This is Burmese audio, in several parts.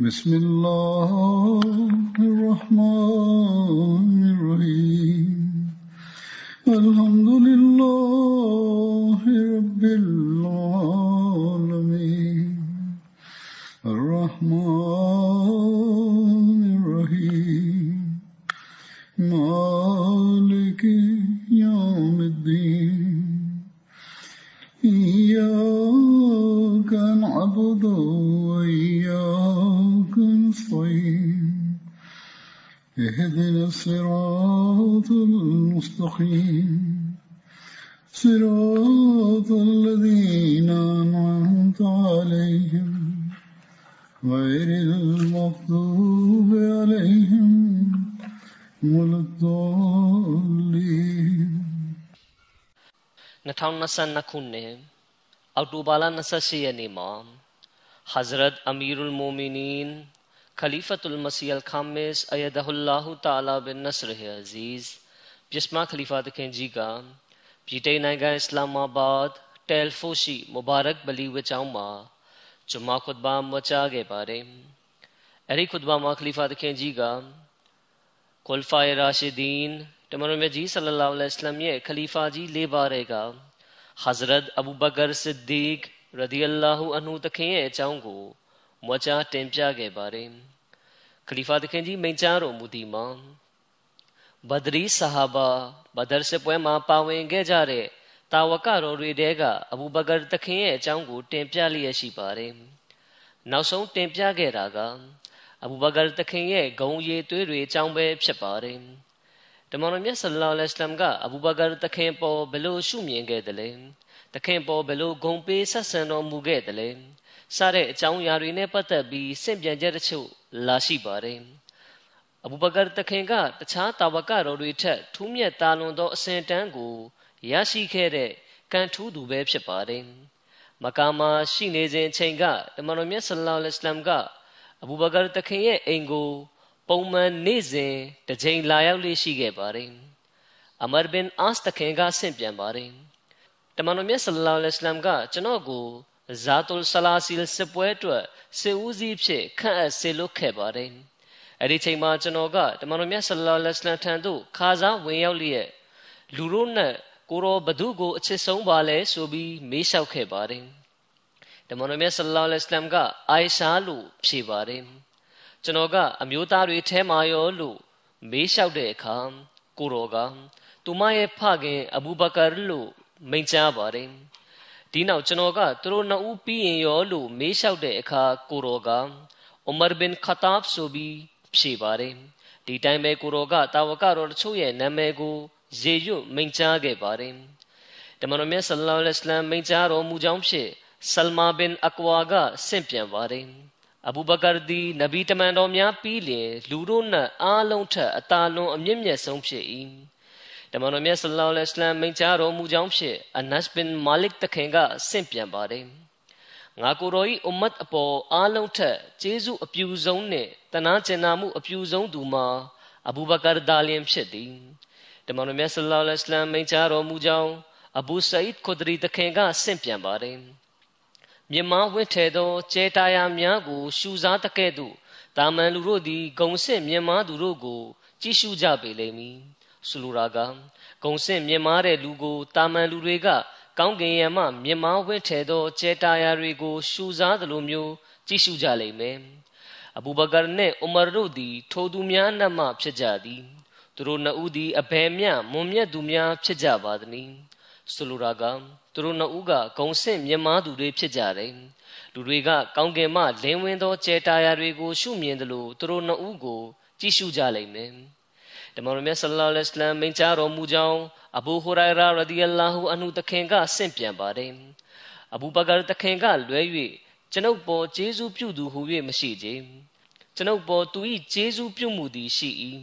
بسم الله الرحمن 2022ခုနှစ်အောက်တိုဘာလ28ရက်နေ့မှာ Hazrat Amirul Mu'minin Khalifatul Masih Al-Khamis Ayadahullah Ta'ala bin Nasr Aziz ပြစ်မခလီဖာတခင်ကြီးကပြည်ထိုင်နိုင်ငံအစ္စလာမာဘတ်တယ်ဖိုရှိမူဘာရက်ဘလီဝချောင်းမှာဂျမာခွတ်ဘာမချာခဲ့ပါတယ်အဲဒီခွတ်ဘာမှာခလီဖာတခင်ကြီးကကွလ်ဖာရာရှီဒင်းတမန်တော်မြတ်ကြီးဆလလောလ္လဟ်အလัยဟိဝါစလမ်ရဲ့ခလီဖာကြီးလေးပါးတဲ့က Hazrat Abu Bakr Siddiq ရဒီအလာဟူအန်ဟူတခင်ရဲ့အကြောင်းကိုမွာကြားတင်ပြခဲ့ပါတယ်ခလီဖာတခင်ကြီးမိန့်ကြားတော်မူသည်မှာဘဒရီဆဟာဘာဘဒရ်စပွဲမှာပါဝင်ခဲ့ကြ တဲ့တာဝကတော်တွေတဲကအဘူဘကာတခင်ရဲ့အကြောင်းကိုတင်ပြလျက်ရှိပါတယ်နောက်ဆုံးတင်ပြခဲ့တာကအဘူဘကာတခင်ရဲ့ဂုံရည်သွေးတွေအကြောင်းပဲဖြစ်ပါတယ်တမန်တော်မြတ်ဆလ္လာလဟ်အလัยဟိဝါစလမ်ကအဘူဘကာတခင်ပေါ်ဘယ်လိုရှုမြင်ခဲ့တယ်လဲတခင်ပေါ်ဘယ်လိုဂုံပေးဆက်ဆံတော်မူခဲ့တယ်လဲစတဲ့အကြောင်းအရာတွေနဲ့ပတ်သက်ပြီးစင့်ပြန်ချက်တချို့လာရှိပါတယ်အဘူဘကာတခင်ကတခြားတာဝကတော်တွေထက်ထူးမြတ်တာလွန်သောအစဉ်တန်းကိုရရှိခဲ့တဲ့ကံထူးသူပဲဖြစ်ပါတယ်မကာမှာရှိနေစဉ်အချိန်ကတမန်တော်မြတ်ဆလ္လာလဟ်အလัยဟိဝါစလမ်ကအဘူဘကာတခင်ရဲ့အိမ်ကို ပုံမှန်နေ့စဉ်တစ်ချိန်လာရောက်လေးရှိခဲ့ပါတယ်။အမာဘင်အာစ်တခင်ကဆင့်ပြန်ပါတယ်။တမန်တော်မြတ်ဆလ္လာလဟ်အလိုင်းကကျွန်တော်ကိုဇာတုလ်ဆလာစီလ်စပွဲအတွက်စေဦးစီးဖြစ်ခန့်အပ်စေလွတ်ခဲ့ပါတယ်။အဲ့ဒီချိန်မှာကျွန်တော်ကတမန်တော်မြတ်ဆလ္လာလဟ်အလိုင်းထံသို့ခါစားဝင်ရောက်လျက်လူတို့နဲ့ကိုရောဘသူကိုအချစ်ဆုံးပါလဲဆိုပြီးမေးလျှောက်ခဲ့ပါတယ်။တမန်တော်မြတ်ဆလ္လာလဟ်အလိုင်းကအိုင်ရှာလို့ဖြေပါတယ်။ ကျွန်တော်ကအမျိုးသားတွေထဲမှာရောလို့မေးလျှောက်တဲ့အခါကိုရောကသူမရဲ့ဖခင်အဘူဘကာလို့မိန့်ကြားပါတယ်ဒီနောက်ကျွန်တော်ကသူတို့နှစ်ဦးပြီးရင်ရောလို့မေးလျှောက်တဲ့အခါကိုရောကအူမာဘင်ခတာဘ်ဆိုပြီးဖြေပါတယ်ဒီတိုင်းပဲကိုရောကတာဝကတော်တချို့ရဲ့နာမည်ကိုရေရွတ်မိန့်ကြားခဲ့ပါတယ်တမန်တော်မြတ်ဆလ္လာလဟ်အလိုင်းမိန့်ကြားတော်မူကြောင်းဖြင့်ဆလမာဘင်အကွာကဆင့်ပြန်ပါတယ် အဘူဘကာသည်နဗီတမန်တော်များပြီးလျင်လူတို့နှင့်အားလုံးထက်အသာလွန်အမြင့်မြတ်ဆုံးဖြစ်၏တမန်တော်မြတ်ဆလ္လာလဟ်အလိုင်းမိန့်ကြားတော်မူကြောင်းဖြင့်အနတ်ဘင်မာလစ်တခင်ကဆင့်ပြန်ပါတယ်ငါကိုယ်တော်၏အွမ်မတ်အပေါ်အားလုံးထက်ကျေးဇူးအပြူဆုံးနှင့်တနာကျင်နာမှုအပြူဆုံးသူမှာအဘူဘကာဒါလျင်ဖြစ်သည်တမန်တော်မြတ်ဆလ္လာလဟ်အလိုင်းမိန့်ကြားတော်မူကြောင်းအဘူဆာအစ်ခွဒရီတခင်ကဆင့်ပြန်ပါတယ် မြမဝင့်ထဲသောကျဲတာယာများကိုရှူစားတကဲ့သို့တာမန်လူတို့သည်ဂုံစစ်မြမသူတို့ကိုကြည့်ရှုကြပေလိမ့်မည်ဆိုလိုတာကဂုံစစ်မြမတဲ့လူကိုတာမန်လူတွေကကောင်းကင်ယံမှမြမဝင့်ထဲသောကျဲတာယာတွေကိုရှူစားသလိုမျိုးကြည့်ရှုကြလိမ့်မယ်အဘူဘကာနှင့်ဥမာတို့သည် ထိုသူများအနက်မှဖြစ်ကြသည်သူတို့နှစ်ဦးသည်အဘယ်မျှမွန်မြတ်သူများဖြစ်ကြပါသနည်း ဆိုလိုတာကသူတို့နှစ်ဦးကဂုံဆင့်မြင်မာသူတွေဖြစ်ကြတယ်လူတွေကကောင်းကင်မှလင်းဝင်သောကျဲတာယာတွေကိုရှုမြင်တယ်လို့သူတို့နှစ်ဦးကိုကြည့်ရှုကြလိမ့်မယ်တမန်တော်မြတ်ဆလ္လာလဟ်အလိုင်းမိန့်ကြားတော်မူကြောင်းအဘူဟူရိုင်ရာရဒီအလာဟူအန်ဟူတခင်ကဆင့်ပြန်ပါတယ်အဘူဘကာတခင်ကလွဲ၍ကျွန်ုပ်ပေါ်ကျေးဇူးပြုသူဟု၍မရှိကြကျွန်ုပ်ပေါ်သူ၏ကျေးဇူးပြုမှုသည်ရှိ၏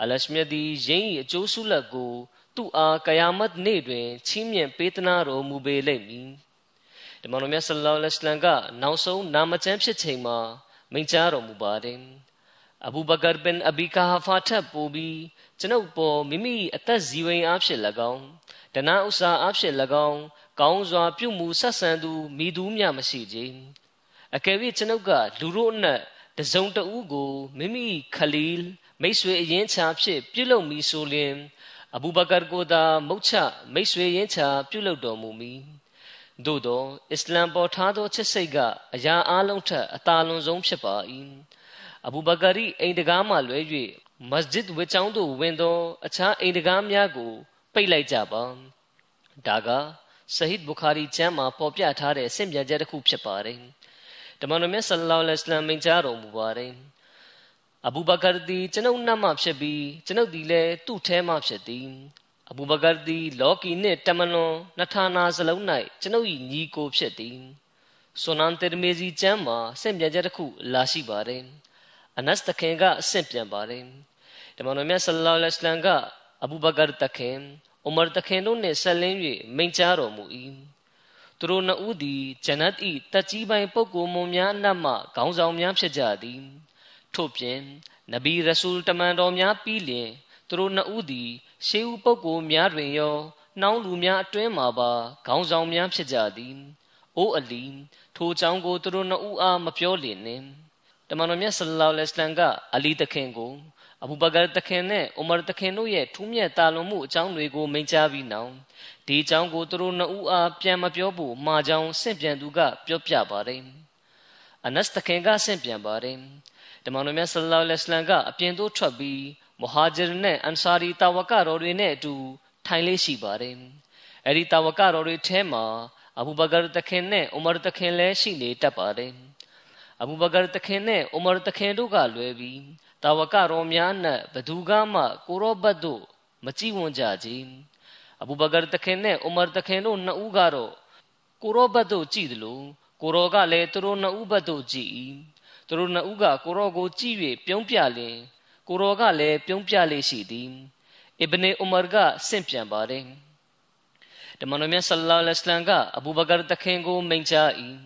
အလရှမြတ်သည်ယင်း၏အကျိုးဆုလက်ကို သူ့အားကယာမတ်နေ့တွင်ချီးမြှင့်ပေးသနာတော်မူပေလိမ့်မည်ဒီမန်တော်မြတ်ဆလ္လာလဟ်အလိုင်းကနောက်ဆုံးနာမကျမ်းဖြစ်ချိန်မှာမိန့်ကြားတော်မူပါတယ်အဘူဘကာဘင်အဘီကာဟာဖာထပ်ပို့ပြီးကျွန်ုပ်ပေါ်မိမိအသက်ဇီဝင်အားဖြင့်၎င်းဒနာဥစ္စာအားဖြင့်၎င်းကောင်းစွာပြုမှုဆက်ဆံသူမိသူမျှမရှိကြအကယ်၍ကျွန်ုပ်ကလူတို့အနက်တစုံတဦးကိုမိမိခလီလ်မိတ်ဆွေအရင်ချာဖြစ်ပြုလုပ်မိဆိုလျင် အဘူဘကာကိုသာမုတ်ချမိတ်ဆွေရင်ချာပြုလုပ်တော်မူမည်သို့သောအစ္စလမ်ပေါ်ထားသောချစ်စိတ်ကအရာအလုံးထက်အသာလွန်ဆုံးဖြစ်ပါ၏အဘူဘကာရီအိမ်တကားမှလွဲ၍မစဂျစ်ဝေချောင်းသို့ဝင်သောအခြားအိမ်တကားများကိုပိတ်လိုက်ကြပါဒါကဆဟစ်ဘူခါရီကျမ်းမှာပေါ်ပြထားတဲ့ဆင့်ပြန်ချက်တစ်ခုဖြစ်ပါတယ်တမန်တော်မြတ်ဆလ္လာလဟ်အလိုင်းမိန့်ကြားတော်မူပါတယ် အဘူဘကာသည်ကျွန်ုပ်နတ်မှဖြစ်ပြီးကျွန်ုပ်သည်လည်းသူ့ထဲမှဖြစ်သည်အဘူဘကာသည်လောကီနှင့်တမလွန်နှထာနာစလုံး၌ကျွန်ုပ်၏ညီကိုဖြစ်သည်ဆွန်နန်တေမီဇီကျမ်းမှာဆင့်ပြန်ချက်တစ်ခုလာရှိပါတယ်အနတ်တခင်ကအဆင့်ပြန်ပါတယ်တမန်တော်မြတ်ဆလ္လာလဟ်အလိုင်းကအဘူဘကာတခင်ဥမာတခင်တို့နှင့်ဆက်လင်း၍မိန့်ကြားတော်မူ၏သူတို့နှစ်ဦးသည်ဂျနတ်၏တက်ကြီးပိုင်းပုဂ္ဂိုလ်မုံများအနက်မှခေါင်းဆောင်များဖြစ်ကြသည် ထို့ပြင်နဗီရဆူလ်တမန်တော်များပြီးလျင်သူတို့နှစ်ဦးသည်ရှေးဦးပုဂ္ဂိုလ်များတွင်ရောနှောင်းလူများအတွင်းမှာပါခေါင်းဆောင်များဖြစ်ကြသည်အိုးအလီထိုကြောင့်ကိုသူတို့နှစ်ဦးအားမပြောလျင်နှင့်တမန်တော်မြတ်ဆလ္လာလဟ်အလัยဟ်ကအလီတခင်ကိုအဘူဘကာတခင်နဲ့ဥမာတခင်တို့ရဲ့ထူးမြတ်တာလွန်မှုအကြောင်းတွေကိုမိန့်ကြားပြီးနောက်ဒီအကြောင်းကိုသူတို့နှစ်ဦးအားပြန်မပြောဖို့မှာကြောင်းဆင့်ပြန်သူကပြောပြပါတယ်အနတ်တခင်ကဆင့်ပြန်ပါတယ် တမန်တော်မြတ်ဆလ္လာလဟ်အလัยဟ်ကအပြင်သို့ထွက်ပြီးမဟာဂျရ်နဲ့အန်ဆာရီတာဝကတော်တွေနဲ့အတူထိုင်လေးရှိပါတယ်အဲ့ဒီတာဝကတော်တွေထဲမှာအဘူဘကာတခင်နဲ့ဥမာတခင်လည်းရှိနေတတ်ပါတယ်အဘူဘကာတခင်နဲ့ဥမာတခင်တို့ကလွဲပြီးတာဝကတော်များနဲ့ဘသူကမှကိုရောဘတ်တို့မကြည့်ဝန်းကြကြအဘူဘကာတခင်နဲ့ဥမာတခင်တို့နှစ်ဦးကတော့ကိုရောဘတ်တို့ကြည့်တယ်လို့ကိုရောကလည်းသူတို့နှစ်ဦးဘတ်တို့ကြည့် သူတို့နှစ်ဦးကကိုရောကိုကြည့်၍ပြုံးပြလင်ကိုရောကလည်းပြုံးပြလေရှိသည်အစ်ဘနေဥမာကဆင့်ပြန်ပါတယ်တမန်တော်မြတ်ဆလ္လာလဟ်အလိုင်းကအဘူဘကာတခင်ကိုမိန့်ကြား၏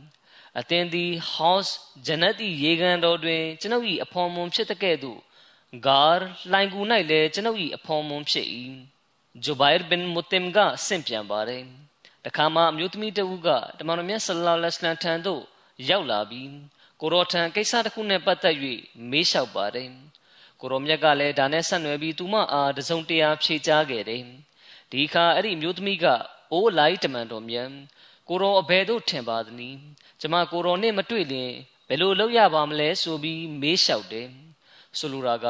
အသင်သည် house ဂျနတ်၏ရေကန်တော်တွင် ကျွန်ုပ်၏အဖော်မွန်ဖြစ်တဲ့ကဲ့သို့ဂါလိုင်ကူ၌လည်းကျွန်ုပ်၏အဖော်မွန်ဖြစ်၏ဂျူဘိုင်ဘင်မူတင်ကဆင့်ပြန်ပါတယ်တခါမှအမျိုးသမီးတဦးကတမန်တော်မြတ်ဆလ္လာလဟ်အလိုင်းထံသို့ရောက်လာပြီး ကိုရောထံကိစ္စတစ်ခုနဲ့ပတ်သက်၍မေးလျှောက်ပါတယ်ကိုရောမြတ်ကလည်းဒါနဲ့ဆက်နွယ်ပြီးသူမအားတစုံတရာဖြေကြားခဲ့တယ်ဒီအခါအဲ့ဒီအမျိုးသမီးကအိုးလိုက်တမန်တော်မြတ်ကိုရောအဘယ်သို့ထင်ပါသနည်းကျမကိုရောနဲ့မတွေ့ရင်ဘယ်လိုလုပ်ရပါမလဲဆိုပြီးမေးလျှောက်တယ်ဆိုလိုတာက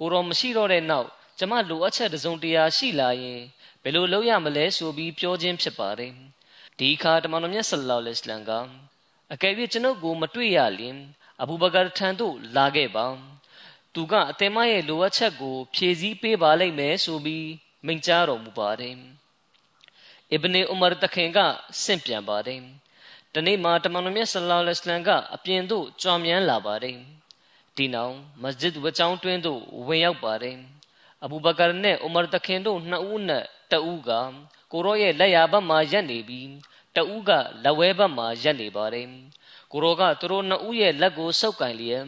ကိုရောမရှိတော့တဲ့နောက်ကျမလိုအပ်ချက်တစုံတရာရှိလာရင်ဘယ်လိုလုပ်ရမလဲဆိုပြီးပြောခြင်းဖြစ်ပါတယ်ဒီအခါတမန်တော်မြတ်ဆလ္လာလဟ်အလိုင်းက အကယ်၍ကျွန်ုပ်ကိုမတွေ့ရလင်အဘူဘကာထံသို့လာခဲ့ပါသူကအသင်မရဲ့လိုအပ်ချက်ကို ဖြည့်ဆည်းပေးပါလိမ့်မယ်ဆိုပြီးမိန့်ကြားတော်မူပါတယ်အစ်ဘနေဥမာတခင်ကဆင့်ပြန်ပါတယ်တနေ့မှာတမန်တော်မြတ်ဆလ္လာလဟ်အလัยဟ်ကအပြင်သို့ကြွမြန်းလာပါတယ်ဒီနောက်မစဂျစ်ဝကျောင်းတွင်းသို့ဝင်ရောက်ပါတယ်အဘူဘကာနဲ့ဥမာတခင်တို့နှစ်ဦးနဲ့တဦးကကိုရောရဲ့လက်ရာဘက်မှာရပ်နေပြီး တဦးကလက်ဝဲဘက်မှာရပ်နေပါတယ်ကိုရောကသူတို့နှစ်ဦးရဲ့လက်ကိုဆုပ်ကင်လျက်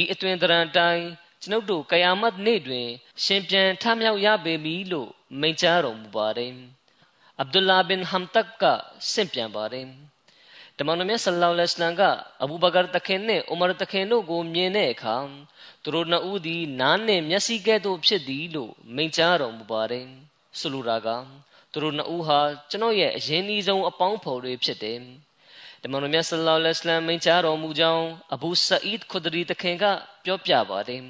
ဤအတွင်တရံတိုင်းကျွန်ုပ်တို့ကယာမတ်နေ့တွင် ရှင်ပြန်ထမြောက်ရပေမည်လို့မိန့်ကြားတော်မူပါတယ်အဗ်ဒူလာဘင်ဟမ်တက်ကဆင့်ပြန်ပါတယ်တမန်တော်မြတ်ဆလ္လာလဟ်အလัยဟ်ကအဘူဘကာတခင်နဲ့ဥမာတခင်တို့ကိုမြင်တဲ့အခါသူတို့နှစ်ဦးသည်နားနှင့်မျက်စိကဲ့သို့ဖြစ်သည်လို့မိန့်ကြားတော်မူပါတယ်ဆိုလိုတာက သူတို့နှစ်ဦးဟာကျွန်တော်ရဲ့အရင်အဆုံးအပေါင်းဖော်တွေဖြစ်တယ်တမန်တော်မြတ်ဆလ္လာလဟ်အလัยဟ်မိန့်ကြားတော်မူကြောင်းအဘူဆအီဒ်ခွဒရီတခင်ကပြောပြပါတယ်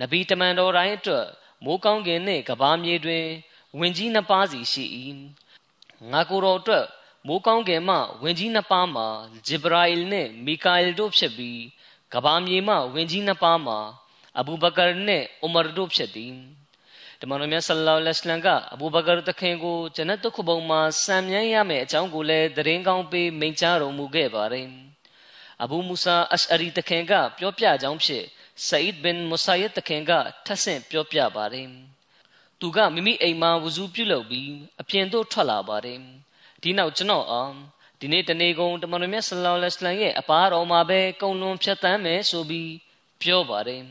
နဗီတမန်တော်တိုင်းအတွက်မိုးကောင်းကင်နှင့်ကဘာမြေတွင်ဝင်ကြီးနှစ်ပါးစီရှိ၏ငါကိုယ်တော်အတွက်မိုးကောင်းကင်မှဝင်ကြီးနှစ်ပါးမှာဂျေဘရာအီလ်နဲ့မီကာအီလ်တို့ဖြစ်ပြီးကဘာမြေမှဝင်ကြီးနှစ်ပါးမှာအဘူဘကာနဲ့ဥမာတို့ဖြစ်သည် တမန်တော်မြတ်ဆလ္လာလဟ်အလัยဟ်ကအဘူဘကာတခင်ကိုဂျနတ်တုခဘုံမှာစံမြန်းရမယ့်အကြောင်းကိုလည်းသတင်းကောင်းပေးမိန့်ကြားတော်မူခဲ့ပါတယ်အဘူမူဆာအရှအရီတခင်ကပြောပြကြောင်းဖြင့်ဆအစ်ဘင်မူဆာယတ်တခင်ကထပ်ဆင့်ပြောပြပါတယ်သူကမိမိအိမ်မှာဝဇူပြုလုပ်ပြီးအပြင်သို့ထွက်လာပါတယ်ဒီနောက်ကျွန်တော်အောင်ဒီနေ့တနေ့ကုန်တမန်တော်မြတ်ဆလောလ္လဟ်အလိုင်းရဲ့အပါတော်မှာပဲကုံလွန်ဖြတ်တန်းမယ်ဆိုပြီးပြောပါတယ်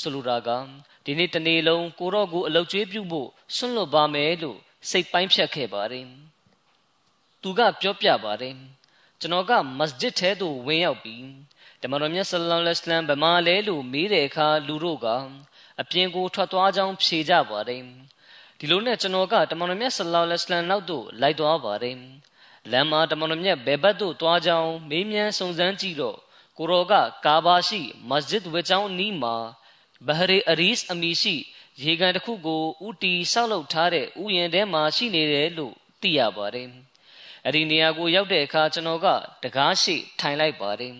ဆိုလိုတာက ဒီနေ့တနေ့လုံးကိုရော့ကိုအလုတ်ကျွေးပြုဖို့ဆွန့်လွတ်ပါမယ်လို့စိတ်ပိုင်းဖြတ်ခဲ့ပါတယ်သူကပြောပြပါတယ်ကျွန်တော်ကမစဂျစ်ထဲသို့ဝင်ရောက်ပြီးတမန်တော်မြတ်ဆလောလ္လဟ်အလိုင်းဗမာလဲလို့မေးတဲ့အခါလူတို့ကအပြင်ကိုထွက်သွားကြောင်းဖြေကြပါတယ်ဒီလိုနဲ့ကျွန်တော်ကတမန်တော်မြတ်ဆလောလ္လဟ်အလိုင်းနောက်သို့လိုက်သွားပါတယ်လမ်းမှာတမန်တော်မြတ်ဘယ်ဘက်သို့သွားကြောင်းမေးမြန်းစုံစမ်းကြည့်တော့ကိုရောကကာဘာရှိမစဂျစ်ဝေချောင်းနီးမှာ ဘဟရီအရီစ်အမီရှိရေကန်တစ်ခုကိုဥတီဆောက်လုပ်ထားတဲ့ဥယျာဉ်ထဲမှာရှိနေတယ်လို့သိရပါတယ်။အဲ့ဒီနေရာကိုရောက်တဲ့အခါကျွန်တော်ကတကားရှိထိုင်လိုက်ပါတယ်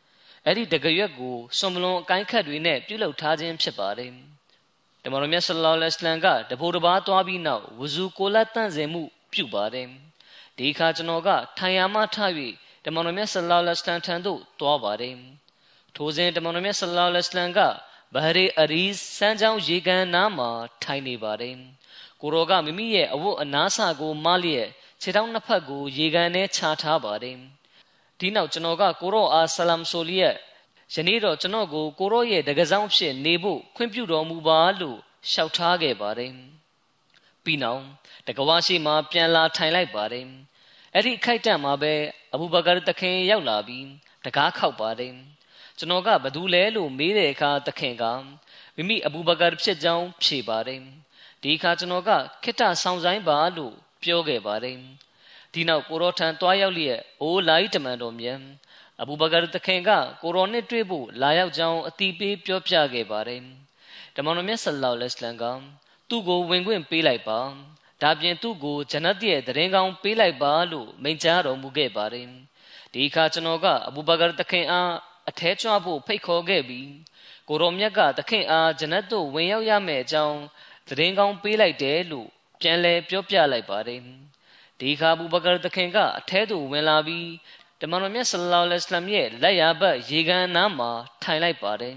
။အဲ့ဒီတကရွက်ကိုစွန်မလွန်အကိုင်းခတ်တွေနဲ့ပြုလုပ်ထားခြင်းဖြစ်ပါတယ်။တမန်တော်မြတ်ဆလ္လာလဟ်အလိုင်းကတပိုးတစ်ပါးသွားပြီးနောက်ဝဇူကိုလက်တန့်စင်မှုပြုပါတယ်။ဒီအခါကျွန်တော်ကထိုင်ရမှထ၍တမန်တော်မြတ်ဆလ္လာလဟ်အလိုင်းထံသို့သွားပါတယ်။ထိုစဉ်တမန်တော်မြတ်ဆလ္လာလဟ်အလိုင်းက ဘဟရေအရီစမ်းချောင်းရေကန်နားမှာထိုင်နေပါတယ်ကိုရောကမိမိရဲ့အဝတ်အနားဆကိုမလျက်ခြေထောက်နှစ်ဖက်ကိုရေကန်ထဲချထားပါတယ်ဒီနောက်ကျွန်တော်ကကိုရောအားဆလမ်ဆိုလျက်ယနေ့တော့ကျွန်တော်ကိုကိုရောရဲ့တကစားဖြစ်နေဖို့ခွင့်ပြုတော်မူပါလို့လျှောက်ထားခဲ့ပါတယ်ပြီးနောက်တကဝါရှိမှပြန်လာထိုင်လိုက်ပါတယ်အဲ့ဒီခိုက်တန့်မှာပဲအဘူဘကာတခင်ရောက်လာပြီးတကားခောက်ပါတယ် ကျွန်တော်ကဘသူလဲလို့မေးတဲ့အခါသခင်ကမိမိအဘူဘကာဖြစ်ကြောင်းဖြေပါတယ်ဒီအခါကျွန်တော်ကခိတ္တဆောင်ဆိုင်ပါလို့ပြောခဲ့ပါတယ်ဒီနောက်ကိုရောထံတွားရောက်လျက်အိုးလာဤတမန်တော်မြတ်အဘူဘကာသခင်ကကိုရောနဲ့တွေ့ဖို့လာရောက်ကြောင်းအတိပေးပြောပြခဲ့ပါတယ်တမန်တော်မြတ်ဆလ္လာလဟ်အလိုင်းကသူ့ကိုဝင်ခွင့်ပေးလိုက်ပါဒါပြင်သူ့ကိုဂျနတ်ရဲ့တရင်ကောင်းပေးလိုက်ပါလို့မိန့်ကြားတော်မူခဲ့ပါတယ်ဒီအခါကျွန်တော်ကအဘူဘကာသခင်အား အထဲကျွဖို့ဖိတ်ခေါ်ခဲ့ပြီးကိုရောမြတ်ကသခင်အားဂျနတ်သို့ဝင်ရောက်ရမယ့်အကြောင်းသတင်းကောင်းပေးလိုက်တယ်လို့ပြန်လဲပြောပြလိုက်ပါတယ်ဒီခါဘူဘကာသခင်ကအထဲသို့ဝင်လာပြီးတမန်တော်မြတ်ဆလ္လာလဟ်အလัยဟ်ရဲ့လက်ရဘတ်ရေကန်နားမှာထိုင်လိုက်ပါတယ်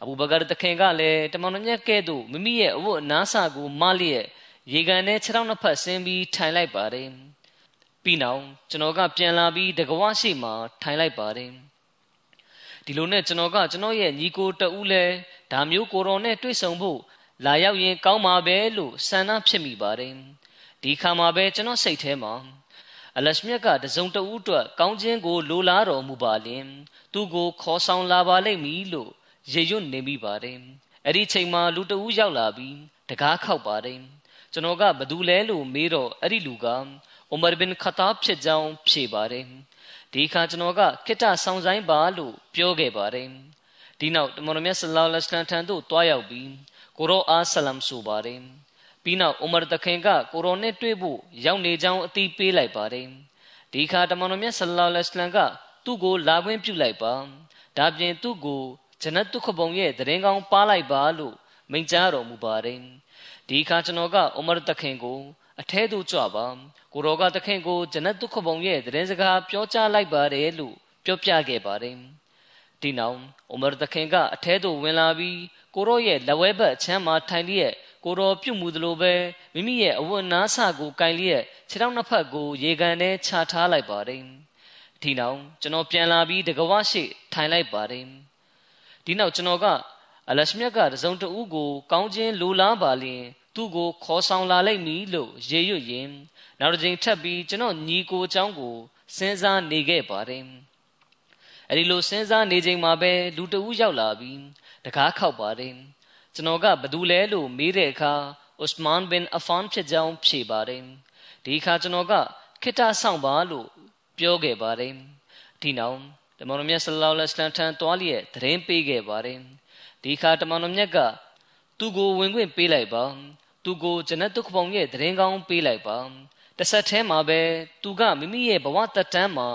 အဘူဘကာသခင်ကလည်းတမန်တော်မြတ်ကဲ့သို့မိမိရဲ့အဝတ်အနားဆကိုမလျက်ရေကန်ထဲခြေထောက်နှစ်ဖက်ဆင်းပြီးထိုင်လိုက်ပါတယ်ပြီးနောက်ကျွန်တော်ကပြန်လာပြီးတကဝရှိမှထိုင်လိုက်ပါတယ် ဒီလိုနဲ့ကျွန်တော်ကကျွန်တော်ရဲ့ညီကိုတဦးလဲဒါမျိုးကိုရောနဲ့တွေ့ဆုံဖို့လာရောက်ရင်ကောင်းပါပဲလို့ဆန္ဒဖြစ်မိပါတယ်ဒီခါမှာပဲကျွန်တော်စိတ်ထဲမှာအလရှမြတ်ကတစုံတဦးအတွက်ကောင်းခြင်းကိုလိုလားတော်မူပါလင်သူ့ကိုခေါ်ဆောင်လာပါလိမ့်မည်လို့ရေရွတ်နေမိပါတယ်အဲ့ဒီချိန်မှာလူတဦးရောက်လာပြီးတကားခောက်ပါတယ်ကျွန်တော်ကဘသူလဲလို့မေးတော့အဲ့ဒီလူကအိုမာဘင်ခတာဖြစ်ကြောင်းဖြေပါတယ် ဒီခါကျွန်တော်ကခိတ္တဆောင်ဆိုင်ပါလို့ပြောခဲ့ပါတယ်ဒီနောက်တမန်တော်မြတ်ဆလောလ္လဟ်အလိုင်းထံသို့တွားရောက်ပြီးကိုရောအားဆလမ်ဆိုပါတယ်ပြီးနောက်ဥမာတခင်ကကိုရောနဲ့တွေ့ဖို့ရောက်နေကြောင်းအသိပေးလိုက်ပါတယ်ဒီခါတမန်တော်မြတ်ဆလောလ္လဟ်အလိုင်းကသူ့ကိုလာခွင့်ပြုလိုက်ပါဒါပြင်သူ့ကိုဂျနတ်တုခဘုံရဲ့တရင်ကောင်းပါလိုက်ပါလို့မိန့်ကြားတော်မူပါတယ်ဒီခါကျွန်တော်ကဥမာတခင်ကို အထဲသို့ကြွပါကိုရောကသခင်ကိုဂျနတ်ဒုက္ခဘုံရဲ့သတင်းစကားပြောကြားလိုက်ပါတယ်လို့ပြောပြခဲ့ပါတယ်ဒီနောက်အိုမာသခင်ကအထဲသို့ဝင်လာပြီးကိုရောရဲ့လက်ဝဲဘက်အချမ်းမှာထိုင်လျက်ကိုရောပြုတ်မှုသလိုပဲမိမိရဲ့အဝတ်နားဆကိုကင်လျက်ခြေထောက်နှစ်ဖက်ကိုရေကန်ထဲချထားလိုက်ပါတယ်ဒီနောက်ကျွန်တော်ပြန်လာပြီးတကဝရှိထိုင်လိုက်ပါတယ်ဒီနောက်ကျွန်တော်ကအလရှမြတ်ကတစုံတဦးကိုကောင်းခြင်းလိုလားပါလျင် သူ့ကိုခေါ်ဆောင်လာလိုက်မည်လို့ရေရွတ်ရင်နောက်တစ်ကြိမ်ထပ်ပြီးကျွန်တော်ညီကိုအကြောင်းကိုစဉ်းစားနေခဲ့ပါတယ်အဲဒီလိုစဉ်းစားနေချိန်မှာပဲလူတဦးရောက်လာပြီးတကားခောက်ပါတယ်ကျွန်တော်ကဘသူလဲလို့မေးတဲ့အခါဥစမန်ဘင်အဖန်ဖြစ်ကြောင်းဖြေပါတယ်ဒီအခါကျွန်တော်ကခိတ္တဆောင်ပါလို့ပြောခဲ့ပါတယ်ဒီနောက်တမန်တော်မြတ်ဆလ္လာလဟ်အလိုင်းထံတွားလျက်သတင်းပေးခဲ့ပါတယ်ဒီအခါတမန်တော်မြတ်ကသူ့ကိုဝင်ခွင့်ပေးလိုက်ပါ သူကိုဂျနတ်တုခပုံရဲ့သတင်းကောင်းပေးလိုက်ပါတစ်ဆက်တည်းမှာပဲသူကမိမိရဲ့ဘဝတက်တန်းမှာ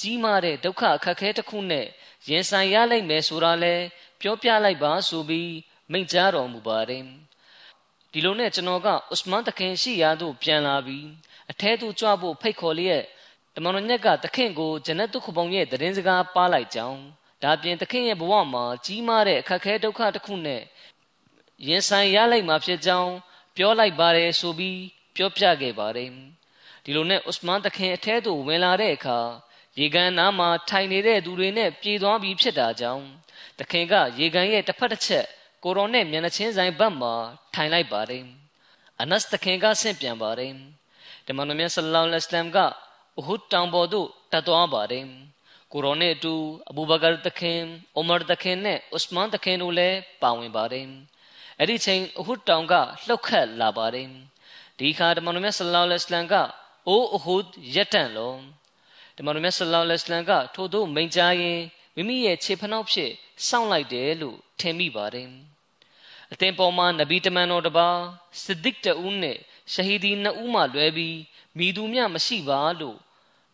ကြီးမားတဲ့ဒုက္ခအခက်ခဲတစ်ခုနဲ့ရင်ဆိုင်ရလိမ့်မယ်ဆိုတာလဲပြောပြလိုက်ပါဆိုပြီးမိန့်ကြားတော်မူပါတယ်ဒီလိုနဲ့ကျွန်တော်ကဥစမန်တခင်ရှိရာသို့ပြန်လာပြီးအထဲသို့ကြွဖို့ဖိတ်ခေါ်လျက်တမန်တော်မြတ်ကသခင်ကိုဂျနတ်တုခပုံရဲ့သတင်းစကားပါလိုက်ကြောင်းဒါပြင်သခင်ရဲ့ဘဝမှာကြီးမားတဲ့အခက်ခဲဒုက္ခတစ်ခုနဲ့ရင်ဆိုင်ရလိုက်မှာဖြစ်ကြောင်း ပြောလိုက်ပါတယ်ဆိုပြီးပြောပြခဲ့ပါတယ်ဒီလိုနဲ့ဥစမန်သခင်အထဲသို့ဝင်လာတဲ့အခါရေကန်နားမှာထိုင်နေတဲ့သူတွေနဲ့ပြေးသွားပြီးဖြစ်တာကြောင့်သခင်ကရေကန်ရဲ့တစ်ဖက်တစ်ချက်ကိုရောနဲ့မျက်နှာချင်းဆိုင်ဘက်မှာထိုင်လိုက်ပါတယ်အနတ်သခင်ကဆင့်ပြန်ပါတယ်တမန်တော်မြတ်ဆလ္လာလဟ်အလัยဟိဝါစလမ်ကအူဟဒ်တောင်ပေါ်သို့တက်သွားပါတယ်ကိုရောနဲ့အတူအဘူဘကာသခင်အိုမာသခင်နဲ့ဥစမန်သခင်တို့လည်းပါဝင်ပါတယ် အဲ့ဒီချိန်အဟွတ်တောင်ကလှုပ်ခတ်လာပါတယ်ဒီခါတမန်တော်မြတ်ဆလ္လာလဟ်အလัยဟိဝါစလမ်ကအိုအဟွတ်ရက်တန့်လုံးတမန်တော်မြတ်ဆလ္လာလဟ်အလัยဟိဝါစလမ်ကထို့သို့မိန့်ကြားရင်မိမိရဲ့ခြေဖနှောက်ဖြစ်စောင့်လိုက်တယ်လို့ထင်မိပါတယ်အသင်ပေါ်မှာနဗီတမန်တော်တပါစဒစ်တူးနဲ့ရှဟီဒီနှစ်ဦးမှလွဲပြီးမိသူမျှမရှိပါလို့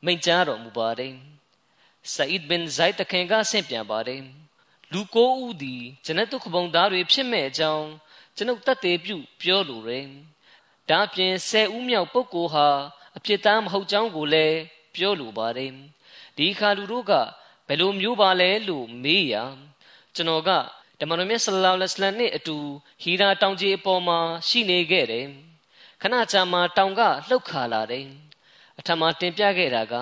မိန့်ကြားတော်မူပါတယ်။ဆာအစ်ဘင်ဇိုက်တခင်ကဆင့်ပြန်ပါတယ်။ လူကိုးဦးသည်ကျွန်ုပ်ခဘုံသားတွေဖြစ်မဲ့အကြောင်းကျွန်ုပ်တတ်သေးပြုပြောလိုတယ်။ဒါပြင်ဆယ်ဦးမြောက်ပုဂ္ဂိုလ်ဟာအပြစ်သားမဟုတ်ကြောင်းကိုလည်းပြောလိုပါတယ်။ဒီခါလူတို့ကဘယ်လိုမျိုးပါလဲလို့မေးရာကျွန်တော်ကတမန်တော်မြတ်ဆလ္လာလဟ်အလိုင်းနဲ့အတူဟီရာတောင်ကြီးအပေါ်မှာရှိနေခဲ့တယ်ခဏကြာမှတောင်ကလှုပ်ခါလာတယ်အထမတင်ပြခဲ့တာက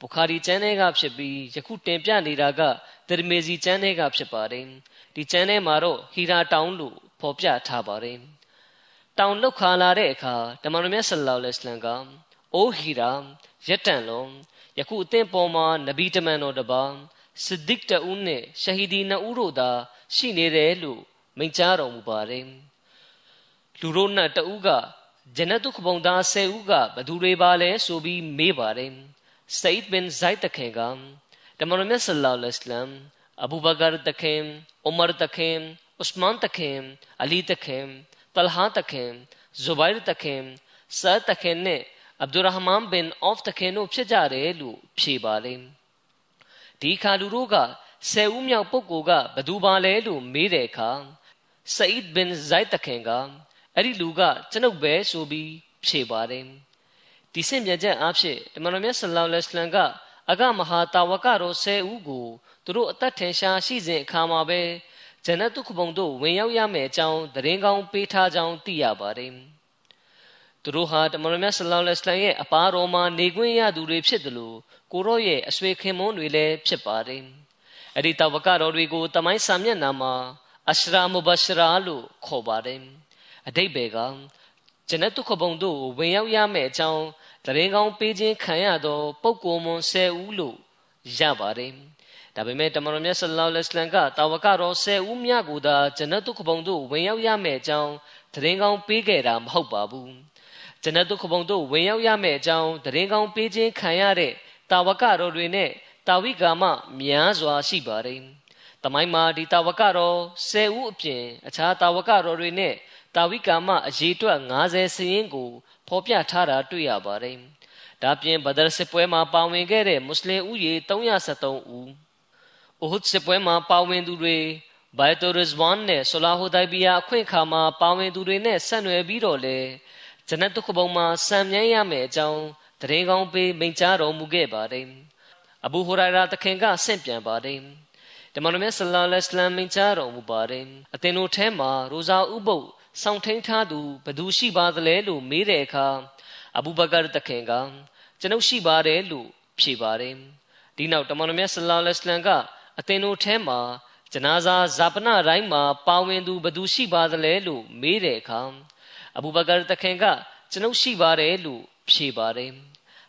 ဘုခါရီကျမ်းထဲကဖြစ်ပြီးယခုတင်ပြနေတာကတရမေစီကျမ်းထဲကဖြစ်ပါတယ်ဒီကျမ်းထဲမှာတော့ဟီရာတောင်လို့ဖော်ပြထားပါတယ်တောင်လှုပ်ခါလာတဲ့အခါတမန်တော်မြတ်ဆလ္လာလဟ်အလိုင်းကအိုးဟီရာရက်တန်လုံးယခုအသင်ပေါ်မှာနဗီတမန်တော်တပါစဒစ်တူးနဲ့ရှဟီဒီနှစ်ဦးတို့သာရှိနေတယ်လို့မိန့်ကြားတော်မူပါတယ်လူတို့နဲ့တဦးကဂျနတုခဘုံသား၁၀ဦးကဘသူတွေပါလဲဆိုပြီးမေးပါတယ် ဆိဒ်ဘင်ဇိုက်တခင်ကတမန်တော်မြတ်ဆလ္လာလဟ်အလัยဟ်အဘူဘကာတခင်ဥမာတခင်ဥစမန်တခင်အလီတခင်တလဟာတခင်ဇူဘိုင်တခင်ဆာတခင်နဲ့အဗ်ဒူရဟမန်ဘင်အော့ဖ်တခင်တို့ဖြစ်ကြတယ်လို့ဖြေပါတယ်ဒီခါလူတို့ကဆယ်ဦးမြောက်ပုဂ္ဂိုလ်ကဘသူပါလဲလို့မေးတဲ့အခါဆအိဒ်ဘင်ဇိုက်တခင်ကအဲ့ဒီလူကကျွန်ုပ်ပဲဆိုပြီးဖြေပါတယ် ဒီစင်ပြချက်အားဖြင့်တမန်တော်မြတ်ဆလောလ္လဟ်အလัยဟ်ကအကမဟာတာဝကတော်ဆယ်ဦးကိုသူတို့အသက်ထင်ရှားရှိစဉ်အခါမှာပဲဂျန်နတ်တုခဘုံတို့ဝင်ရောက်ရမယ်အကြောင်းသတင်းကောင်းပေးထားကြောင်းသိရပါတယ်သူတို့ဟာတမန်တော်မြတ်ဆလောလ္လဟ်အလัยဟ်ရဲ့အပါတော်မှာနေခွင့်ရသူတွေဖြစ်တယ်လို့ကိုရော့ရဲ့အဆွေခင်မွန်းတွေလည်းဖြစ်ပါတယ်အဲ့ဒီတဝကတော်တွေကိုတမိုင်းစာမျက်နှာမှာအရှရာမူဘရှရာလို့ခေါ်ပါတယ်အတိတ်ပဲက ဂျနတ်တုခဘုံတို့ဝင်ရောက်ရမယ့်အကြောင်းတရင်ကောင်းပေးခြင်းခံရသောပုဂ္ဂိုလ်မွန်10ဦးလို့ရပါတယ်ဒါပေမဲ့တမန်တော်မြတ်ဆလ္လာလဟ်အလัยဟ်ကတာဝကတော်10ဦးမြတ်ကိုသာဂျနတ်တုခဘုံတို့ဝင်ရောက်ရမယ့်အကြောင်းတရင်ကောင်းပေးခဲ့တာမဟုတ်ပါဘူးဂျနတ်တုခဘုံတို့ဝင်ရောက်ရမယ့်အကြောင်းတရင်ကောင်းပေးခြင်းခံရတဲ့တာဝကတော်တွေနဲ့တာဝိကာမများစွာရှိပါတယ်။တမိုင်းမှာဒီတာဝကတော်10ဦးအပြင်အခြားတာဝကတော်တွေနဲ့ တာဝိကာမအရေးအတွက်90စည်ရင်ကိုဖော်ပြထားတာတွေ့ရပါတယ်။ဒါပြင်ဘဒရစစ်ပွဲမှာပါဝင်ခဲ့တဲ့မွတ်စလင်ဦးရေ373ဦး။အိုဟဒ်စစ်ပွဲမှာပါဝင်သူတွေဘိုင်တိုရဇ်ဝမ်နဲ့ဆလာဟူဒိုင်ဘီယာအခွင့်အခါမှာပါဝင်သူတွေနဲ့ဆက်နွယ်ပြီးတော့လေဂျနတ်တုခဘုံမှာစံမြန်းရမယ်အကြောင်းတရင်ကောင်းပေးမိန့်ကြားတော်မူခဲ့ပါတယ်အဘူဟူရိုင်ရာတခင်ကဆင့်ပြန်ပါတယ်တမန်တော်မြတ်ဆလ္လာလဟ်အလัยဟ်မိန့်ကြားတော်မူပါတယ်အသင်တို့ထဲမှာရိုဇာဥပုပ် စောင့်ထိန်ထားသူဘသူရှိပါသလဲလို့မေးတဲ့အခါအဘူဘကာတခင်ကကျွန်ုပ်ရှိပါတယ်လို့ဖြေပါတယ်ဒီနောက်တမန်တော်မြတ်ဆလ္လာလဟ်အလัยဟ်ကအသင်တို့ထဲမှာဂျနာဇာဇာပနတိုင်းမှာပါဝင်သူဘသူရှိပါသလဲလို့မေးတဲ့အခါအဘူဘကာတခင်ကကျွန်ုပ်ရှိပါတယ်လို့ဖြေပါတယ်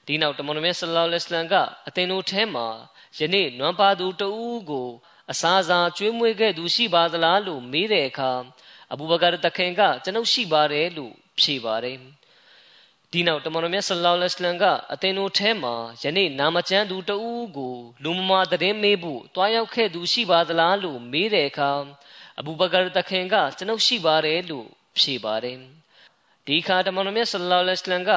ဒီနောက်တမန်တော်မြတ်ဆလ္လာလဟ်အလိုင်းကအသင်တို့ထဲမှာယနေ့နွမ်းပါသူတဦးကိုအစာစာကျွေးမွေးခဲ့သူရှိပါသလားလို့မေးတဲ့အခါ အဘူဘကာတခင်ကကျွန်ုပ်ရှိပါတယ်လို့ဖြေပါတယ်ဒီနောက်တမန်တော်မြတ်ဆလ္လာလဟ်အလိုင်းကအသင်တို့ထဲမှာယနေ့နာမကျမ်းသူတဦးကိုလူမမာသတင်းမေးဖို့တွားရောက်ခဲ့သူရှိပါသလားလို့မေးတဲ့အခါအဘူဘကာတခင်ကကျွန်ုပ်ရှိပါတယ်လို့ဖြေပါတယ်ဒီခါတမန်တော်မြတ်ဆလ္လာလဟ်အလိုင်းက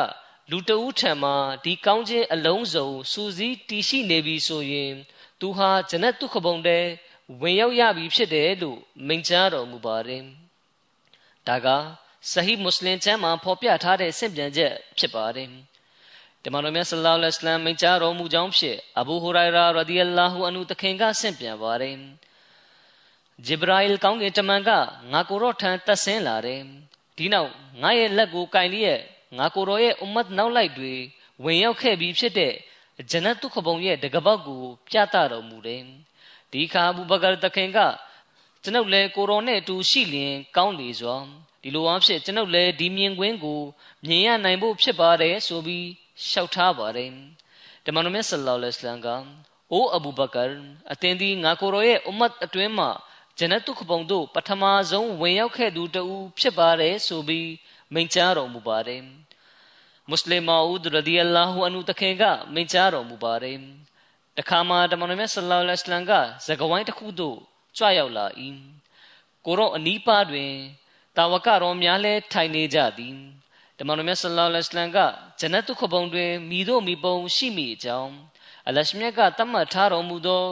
လူတဦးထံမှာဒီကောင်းခြင်းအလုံးစုံစူးစီးတည်ရှိနေပြီဆိုရင်သူဟာဂျနတ်တုခဘုံတဲဝင်ရောက်ရပြီဖြစ်တယ်လို့မိန့်ကြားတော်မူပါတယ်။ ဒါကဆဟီမွတ်စလင်ကျမ်းမှာဖော်ပြထားတဲ့ဆင့်ပြန်ချက်ဖြစ်ပါတယ်တမန်တော်မြတ်ဆလ္လာလဟ်အလိုင်းမိန့်ကြားတော်မူကြောင်းဖြင့်အဘူဟူရိုင်ရာရဒီအလာဟူအန်ဟူတခင်ကဆင့်ပြန်ပါတယ်ဂျေဘရာအီလ်ကောင်းကင်တမန်ကငါကိုရောထံတက်ဆင်းလာတယ်ဒီနောက်ငါရဲ့လက်ကိုကင်လျက်ငါကိုရောရဲ့အွမ်မတ်နောက်လိုက်တွေဝင်ရောက်ခဲ့ပြီးဖြစ်တဲ့ဂျနတ်တုခဘုံရဲ့တကပောက်ကိုပြသတော်မူတယ်ဒီခါအဘူဘကာတခင်က ကျွန်ုပ်လည်းကိုရောနဲ့အတူရှိလျင်ကောင်းလေစွာဒီလိုအားဖြင့်ကျွန်ုပ်လည်းဒီမြင်ကွင်းကိုမြင်ရနိုင်ဖို့ဖြစ်ပါတယ်ဆိုပြီးလျှောက်ထားပါတယ်တမန်တော်မြတ်ဆလ္လာလဟ်အလိုင်းကအိုအဘူဘကာအသင်သည်ငါကိုရောရဲ့အွမ်မတ်အတွင်းမှာဂျနတ်တုခပုံတို့ပထမဆုံးဝင်ရောက်ခဲ့သူတူဖြစ်ပါတယ်ဆိုပြီးမိန့်ကြားတော်မူပါတယ်မွတ်စလင်မာဦးရဒီအလာဟူအန်ဟူတခင်ကမိန့်ကြားတော်မူပါတယ်တခါမှတမန်တော်မြတ်ဆလ္လာလဟ်အလိုင်းကဇဂဝိုင်းတစ်ခုသို့ ကြွရောက်လာ၏ကိုရောအနီးပါးတွင်တာဝကတော်များလဲထိုင်နေကြသည်တမန်တော်မြတ်ဆလ္လာလဟ်အလိုင်းကဂျနတ်တုခပုံတွင်မိတို့မိပုံရှိမိအကြောင်းအလရှမြတ်ကတတ်မှတ်ထားတော်မူသော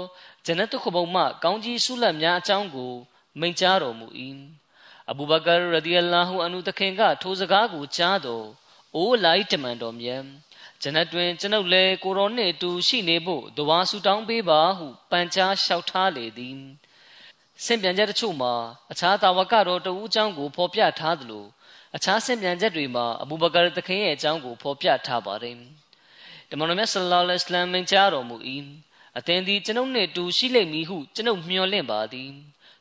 ဂျနတ်ခဘုံမှကောင်းကြီးဆုလတ်များအကြောင်းကိုမိန့်ကြားတော်မူ၏အဘူဘကာရဒီအလာဟူအန်ဟူတခင်ကထိုစကားကိုကြားတော်အိုးလိုက်တမန်တော်မြတ်ဂျနတ်တွင်ကျွန်ုပ်လည်းကိုရောနှင့်အတူရှိနေဖို့တဝါဆူတောင်းပေးပါဟုပန်ကြားလျှောက်ထားလေသည် ဆင့်ပြန်ချက်တချို့မှာအခြားတာဝကတော်တဦးအကြောင်းကိုဖော်ပြထားသလိုအခြားဆင့်ပြန်ချက်တွေမှာအဘူဘကာတခင်ရဲ့အကြောင်းကိုဖော်ပြထားပါတယ်တမန်တော်မြတ်ဆလ္လာလဟ်အလိုင်းမိန့်ကြားတော်မူ၏အသင်သည်ကျွန်ုပ်နှင့်တူရှိလိမ့်မည်ဟုကျွန်ုပ်မျှော်လင့်ပါသည်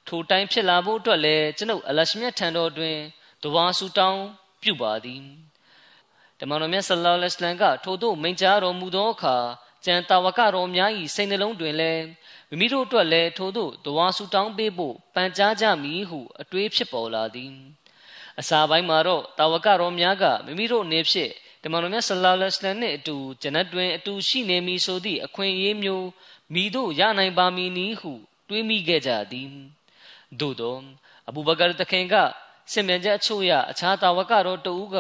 ထိုတိုင်းဖြစ်လာဖို့အတွက်လည်းကျွန်ုပ်အလရှမြတ်ထံတော်တွင်တဝါဆူတောင်းပြုပါသည်တမန်တော်မြတ်ဆလ္လာလဟ်အလိုင်းကထို့သို့မိန့်ကြားတော်မူသောအခါကျန်တာဝကတော်များ၏စိတ်နှလုံးတွင်လည်း မိမိတို့အတွက်လည်းထို့သို့တဝါဆူတောင်းပေးဖို့ပန်ကြားကြမည်ဟုအတွေးဖြစ်ပေါ်လာသည်အစာပိုင်းမှာတော့တာဝကတော်များကမိမိတို့အနေဖြင့်တမန်တော်မြတ်ဆလ္လာလဟ်အလိုင်းနှင့်အတူဂျနတ်တွင်အတူရှိနေမည်ဆိုသည့်အခွင့်အရေးမျိုးမိတို့ရနိုင်ပါမည်နည်းဟုတွေးမိခဲ့ကြသည်သို့သောအဘူဘကာတခင်ကစင်မြန်ချက်အချို့ရအခြားတာဝကတော်တဦးက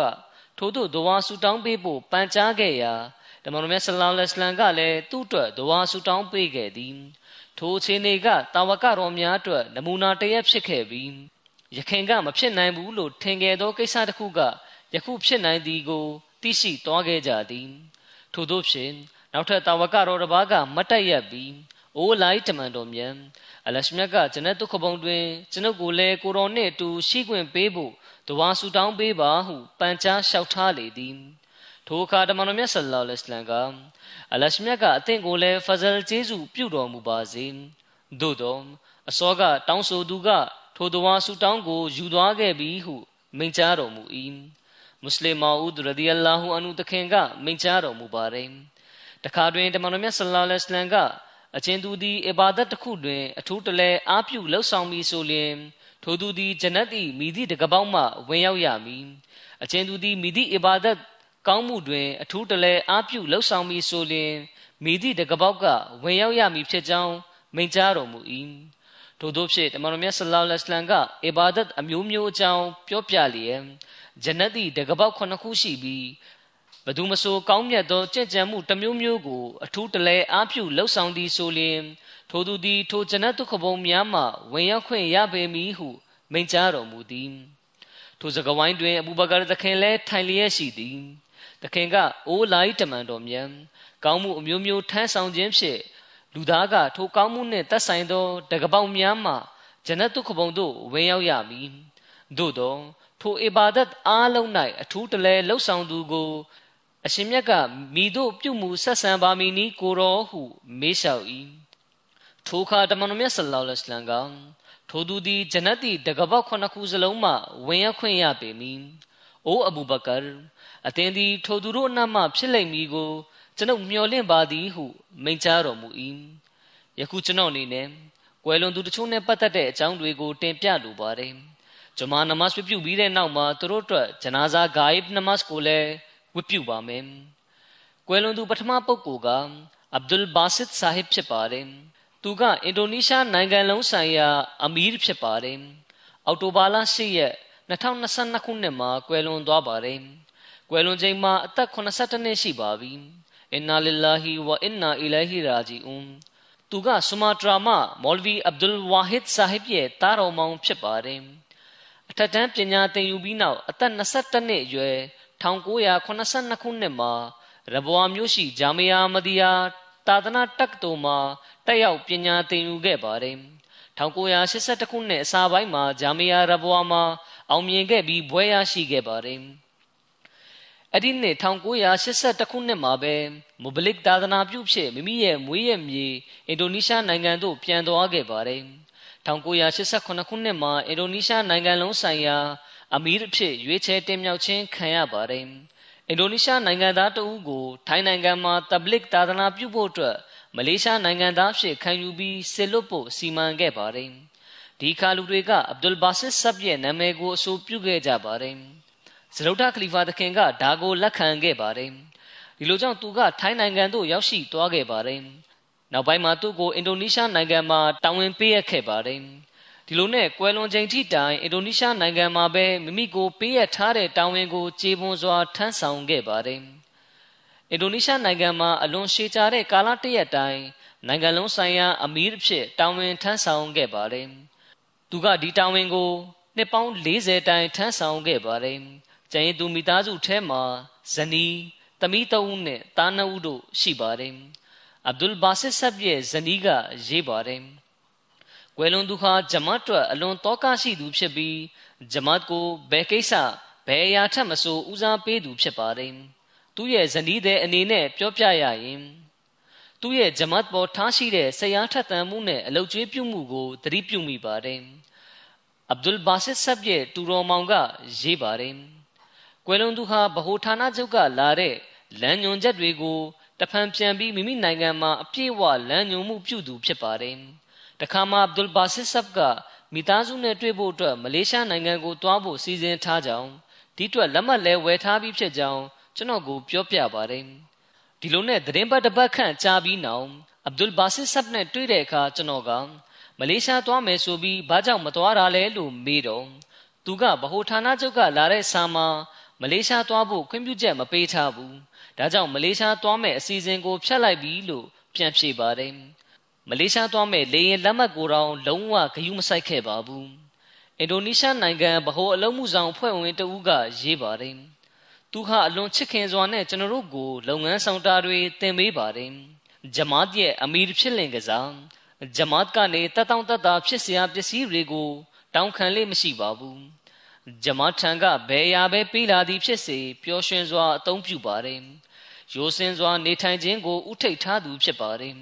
ထို့သို့ဒဝါဆူတောင်းပေးဖို့ပန်ကြားခဲ့ရာတမန်တော်မြတ်ဆလ္လာလဟ်အလိုင်းကလည်းသူ့အတွက်ဒဝါဆူတောင်းပေးခဲ့သည် ထိုအချိန်ကတာဝကတော်များအတွက်နမူနာတရက်ဖြစ်ခဲ့ပြီးယခင်ကမဖြစ်နိုင်ဘူးလို့ထင်ခဲ့သောကိစ္စတစ်ခုကယခုဖြစ်နိုင်သည်ကိုသိရှိသွားခဲ့ကြသည်ထို့သောဖြင့်နောက်ထပ်တာဝကတော်တစ်ပါးကမတ်တက်ရက်ပြီးအိုးလိုက်တမန်တော်မြန်အလရှမြတ်ကကျွန်တဲ့ဒုက္ခပုံတွင်ကျွန်ုပ်ကိုလည်းကိုတော်နှင့်အတူရှိခွင့်ပေးဖို့တဝါဆူတောင်းပေးပါဟုပန်ကြားလျှောက်ထားလေသည် ထိုအခါတမန်တော်မြတ်ဆလ္လာလဟ်အလัยဟ်ကအလရှမြတ်ကအသင်ကိုလည်းဖဇလ်ကျေးဇူးပြုတော်မူပါစေသို့တော့အစောကတောင်းဆိုသူကထိုတဝါဆူတောင်းကိုယူသွားခဲ့ပြီဟုမိန့်ကြားတော်မူ၏မွတ်စလင်မာဦးရဒီအလာဟူအန်ဟူတခင်ကမိန့်ကြားတော်မူပါတယ်တခါတွင်တမန်တော်မြတ်ဆလ္လာလဟ်အလัยဟ်ကအချင်းသူသည်အဘာဒတ်တစ်ခုတွင် အထူးတလဲအားပြုလှုပ်ဆောင်ပြီးဆိုလျင်ထိုသူသည်ဂျနတ်၏မိသည့်တကပောက်မှဝင်ရောက်ရမည်အချင်းသူသည်မိသည့်အဘာဒတ် ကောင်းမှုတွင် အထူးတလဲအားပြုလှုပ်ဆောင်ပြီးဆိုလျင်မိသည့်တကပောက်ကဝင်ရောက်ရမည်ဖြစ်ကြောင်းမိန့်ကြားတော်မူ၏ထို့သောဖြင့်တမန်တော်မြတ်ဆလောလ္လဟ်အလိုင်းကအဘာဒတ်အမျိုးမျိုးအကြောင်းပြောပြလျက်ဂျနတ်၏တကပောက်ခုနှစ်ခုရှိပြီးဘသူမဆိုကောင်းမြတ်သောကြင်ကြံမှုတစ်မျိုးမျိုးကိုအထူးတလဲအားပြုလှုပ်ဆောင်သည်ဆိုလျင်ထိုသူသည်ထိုဂျနတ်ဒုက္ခဘုံများမှဝင်ရောက်ခွင့်ရပေမည်ဟုမိန့်ကြားတော်မူသည်ထိုစကဝိုင်းတွင်အဘူဘကာသခင်လည်းထိုင်လျက်ရှိသည် သခင်ကအိုးလိုက်တမန်တော်မြတ်ကောင်းမှုအမျိုးမျိုးထမ်းဆောင်ခြင်းဖြင့်လူသားကထိုကောင်းမှုနှင့်သက်ဆိုင်သောတကပောက်များမှဂျနတ်ဒုက္ခဘုံသို့ဝင်ရောက်ရမည်သို့သောထိုအီဘာဒတ်အားလုံး၌အထူးတလဲလှုပ်ဆောင်သူကိုအရှင်မြတ်ကမိတို့ပြုမှုဆက်ဆံပါမည်နီကိုတော်ဟုမေးလျှောက်၏ထိုအခါတမန်တော်မြတ်ဆလ္လာလဟ်အလัยဟ်ကထိုသူသည်ဂျနတ်၏တကပောက်ခုနှစ်ခုစလုံးမှဝင်ရောက်ခွင့်ရပေမည်။ အိုအဘူဘကာအသင်သည် ထိုသူတို့အနက်မှဖြစ်လိမ့်မည်ကို ကျွန်ုပ်မျှော်လင့်ပါသည်ဟုမိန့်ကြားတော်မူ၏။ယခုကျွန်ုပ်အနေနဲ့ကွယ်လွန်သူတချို့နဲ့ပတ်သက်တဲ့အကြောင်းတွေကိုတင်ပြလိုပါတယ်။ဂျမာနမတ်ပြုပြီးတဲ့နောက်မှာသူတို့အတွက်ဂျနာဇာဂိုင်ဘ်နမတ်ကိုလည်းဝတ်ပြုပါမယ်။ကွယ်လွန်သူပထမပုဂ္ဂိုလ်ကအဗ်ဒุลဘာစစ်ဆာဟစ်ဖြစ်ပါတယ်။သူကအင်ဒိုနီးရှားနိုင်ငံလုံးဆိုင်ရာအမီးဖြစ်ပါတယ်။အော်တိုဘာလ10ရက် 2022ခုနှစ်မှာကွယ်လွန်သွားပါတယ်။ကွယ်လွန်ချိန်မှာအသက်82နှစ်ရှိပါပြီ။အင်နာလ illah ဝအင်နာအီလိုင်ဟီရာဂျီအွန်သူကဆူမာတရာမှမော်လ်ဗီအဗ်ဒุลဝါဟစ်ဆာဟစ်ရဲ့တာတော်မောင်ဖြစ်ပါတယ်။အထက်တန်းပညာသင်ယူပြီးနောက်အသက်22နှစ်အရွယ်1982ခုနှစ်မှာရဘွာမြို့ရှိဂျာမီယာမဒီယာတာသနာတက္ကသိုလ်မှာတက်ရောက်ပညာသင်ယူခဲ့ပါတယ်1982ခုနှစ်အစပိုင်းမှာဂျာမီယာရဘွာမှာ အောင်မြင်ခဲ့ပြီးဘွဲရရှိခဲ့ပါတယ်အဲ့ဒီနှစ်1982ခုနှစ်မှာပဲမိုဘလစ်သာသနာပြုဖြစ်မိမိရဲ့မွေးရမြေအင်ဒိုနီးရှားနိုင်ငံသို့ပြန်သွားခဲ့ပါတယ်1988ခုနှစ်မှာအင်ဒိုနီးရှားနိုင်ငံလုံးဆိုင်ရာအမီးအဖြစ်ရွေးချယ်တင်မြှောက်ခြင်းခံရပါတယ်အင်ဒိုနီးရှားနိုင်ငံသားတဦးကိုထိုင်းနိုင်ငံမှာတဘလစ်သာသနာပြုဖို့အတွက်မလေးရှားနိုင်ငံသားဖြစ်ခံယူပြီးဆေလွတ်ဖို့စီမံခဲ့ပါတယ် ဒီခါလူတွေက အဗ်ဒุลဘာစစ်ဆပ်ရဲ့နာမည်ကိုအဆိုပြုခဲ့ကြပါတယ်ဇလုဒ္ဒခလီဖာသခင်ကဒါကိုလက်ခံခဲ့ပါတယ်ဒီလိုကြောင့်သူကထိုင်းနိုင်ငံသို့ရောက်ရှိသွားခဲ့ပါတယ်နောက်ပိုင်းမှာသူ့ကိုအင်ဒိုနီးရှားနိုင်ငံမှာတာဝန်ပေးအပ်ခဲ့ပါတယ်ဒီလိုနဲ့ကွယ်လွန်ချိန်ထိတိုင်အင်ဒိုနီးရှားနိုင်ငံမှာပဲမိမိကိုပေးအပ်ထားတဲ့တာဝန်ကိုကျေပွန်စွာထမ်းဆောင်ခဲ့ပါတယ်အင်ဒိုနီးရှားနိုင်ငံမှာအလွန်ရှည်ကြာတဲ့ကာလတရက်တိုင်နိုင်ငံလုံးဆိုင်ရာအမီးအဖြစ်တာဝန်ထမ်းဆောင်ခဲ့ပါတယ် သူကဒီတာဝန်ကိုနှစ်ပေါင်း40တိုင်ထမ်းဆောင်ခဲ့ပါတယ်ကျန်ရင်သူမိသားစုထဲမှာဇနီးသမီးသုံးနဲ့သားနှစ်ဦးတို့ရှိပါတယ်အဗ်ဒุลဘာစစ်ဆပ်ရဲ့ဇနီးကရေးပါတယ်ကွယ်လွန်သူဟာဂျမတ်အတွက်အလွန်တောကရှိသူဖြစ်ပြီးဂျမတ်ကိုဘယ်ကိစ္စဘယ်အရာထက်မဆိုဦးစားပေးသူဖြစ်ပါတယ်သူ့ရဲ့ဇနီးတဲ့အနေနဲ့ပြောပြရရင် သူ့ရဲ့ဂျမတ်ပေါ်ထားရှိတဲ့ဆရာထက်သန်မှုနဲ့အလုတ်ကျွေးပြုမှုကိုသတိပြုမိပါတယ်အဗ်ဒุลဘာစစ်ဆပ်ရဲ့တူတော်မောင်ကရေးပါတယ်ကွယ်လွန်သူဟာဗဟိုဌာနချုပ်ကလာတဲ့လမ်းညွန်ချက်တွေကိုတဖန်ပြန်ပြီးမိမိနိုင်ငံမှာအပြည့်အဝလမ်းညွန်မှုပြုသူဖြစ်ပါတယ်။တခါမှအဗ်ဒุลဘာစစ်ဆပ်ကမိသားစုနဲ့တွေ့ဖို့အတွက်မလေးရှားနိုင်ငံကိုတွားဖို့စီစဉ်ထားကြောင်းဒီအတွက်လက်မှတ်လဲဝယ်ထားပြီးဖြစ်ကြောင်းကျွန်တော်ကိုပြောပြပါတယ်။ ဒီလိုနဲ့သတင်းပတ်တစ်ပတ်ခန့်ကြာပြီးနောက်အဗ်ဒุลဘာစစ်ဆပ်နဲ့တွေ့တဲ့အခါကျွန်တော်ကမလေးရှားသွားမယ်ဆိုပြီးဘာကြောင့်မသွားတာလဲလို့မေးတော့သူကဗဟိုဌာနချုပ်ကလာတဲ့စာမှာမလေးရှားသွားဖို့ခွင့်ပြုချက်မပေးထားဘူးဒါကြောင့်မလေးရှားသွားမယ့်အစီအစဉ်ကိုဖျက်လိုက်ပြီလို့ပြန်ဖြေပါတယ်မလေးရှားသွားမယ့်လေရင်လက်မှတ်ကိုတောင်လုံးဝဂရုမစိုက်ခဲ့ပါဘူးအင်ဒိုနီးရှားနိုင်ငံဗဟိုအလုံးမှုဆောင်ဖွဲ့ဝင်တဦးကရေးပါတယ် သူဟာအလွန်ချစ်ခင်စွာနဲ့ကျွန်တော်တို့ကိုလုပ်ငန်းဆောင်တာတွေသင်ပေးပါတယ်ဂျမတ်ရဲ့အမီရဖြစ်လင်ကစားဂျမတ်ကနေတတောင်တတာဖြစ်စရာပစ္စည်းတွေကိုတောင်းခံလေးမရှိပါဘူးဂျမတ်ထံကဘယ်ရာပဲပေးလာသည်ဖြစ်စေပျော်ရွှင်စွာအသုံးပြုပါတယ်ရိုးစင်စွာနေထိုင်ခြင်းကိုဥထိတ်ထားသူဖြစ်ပါတယ်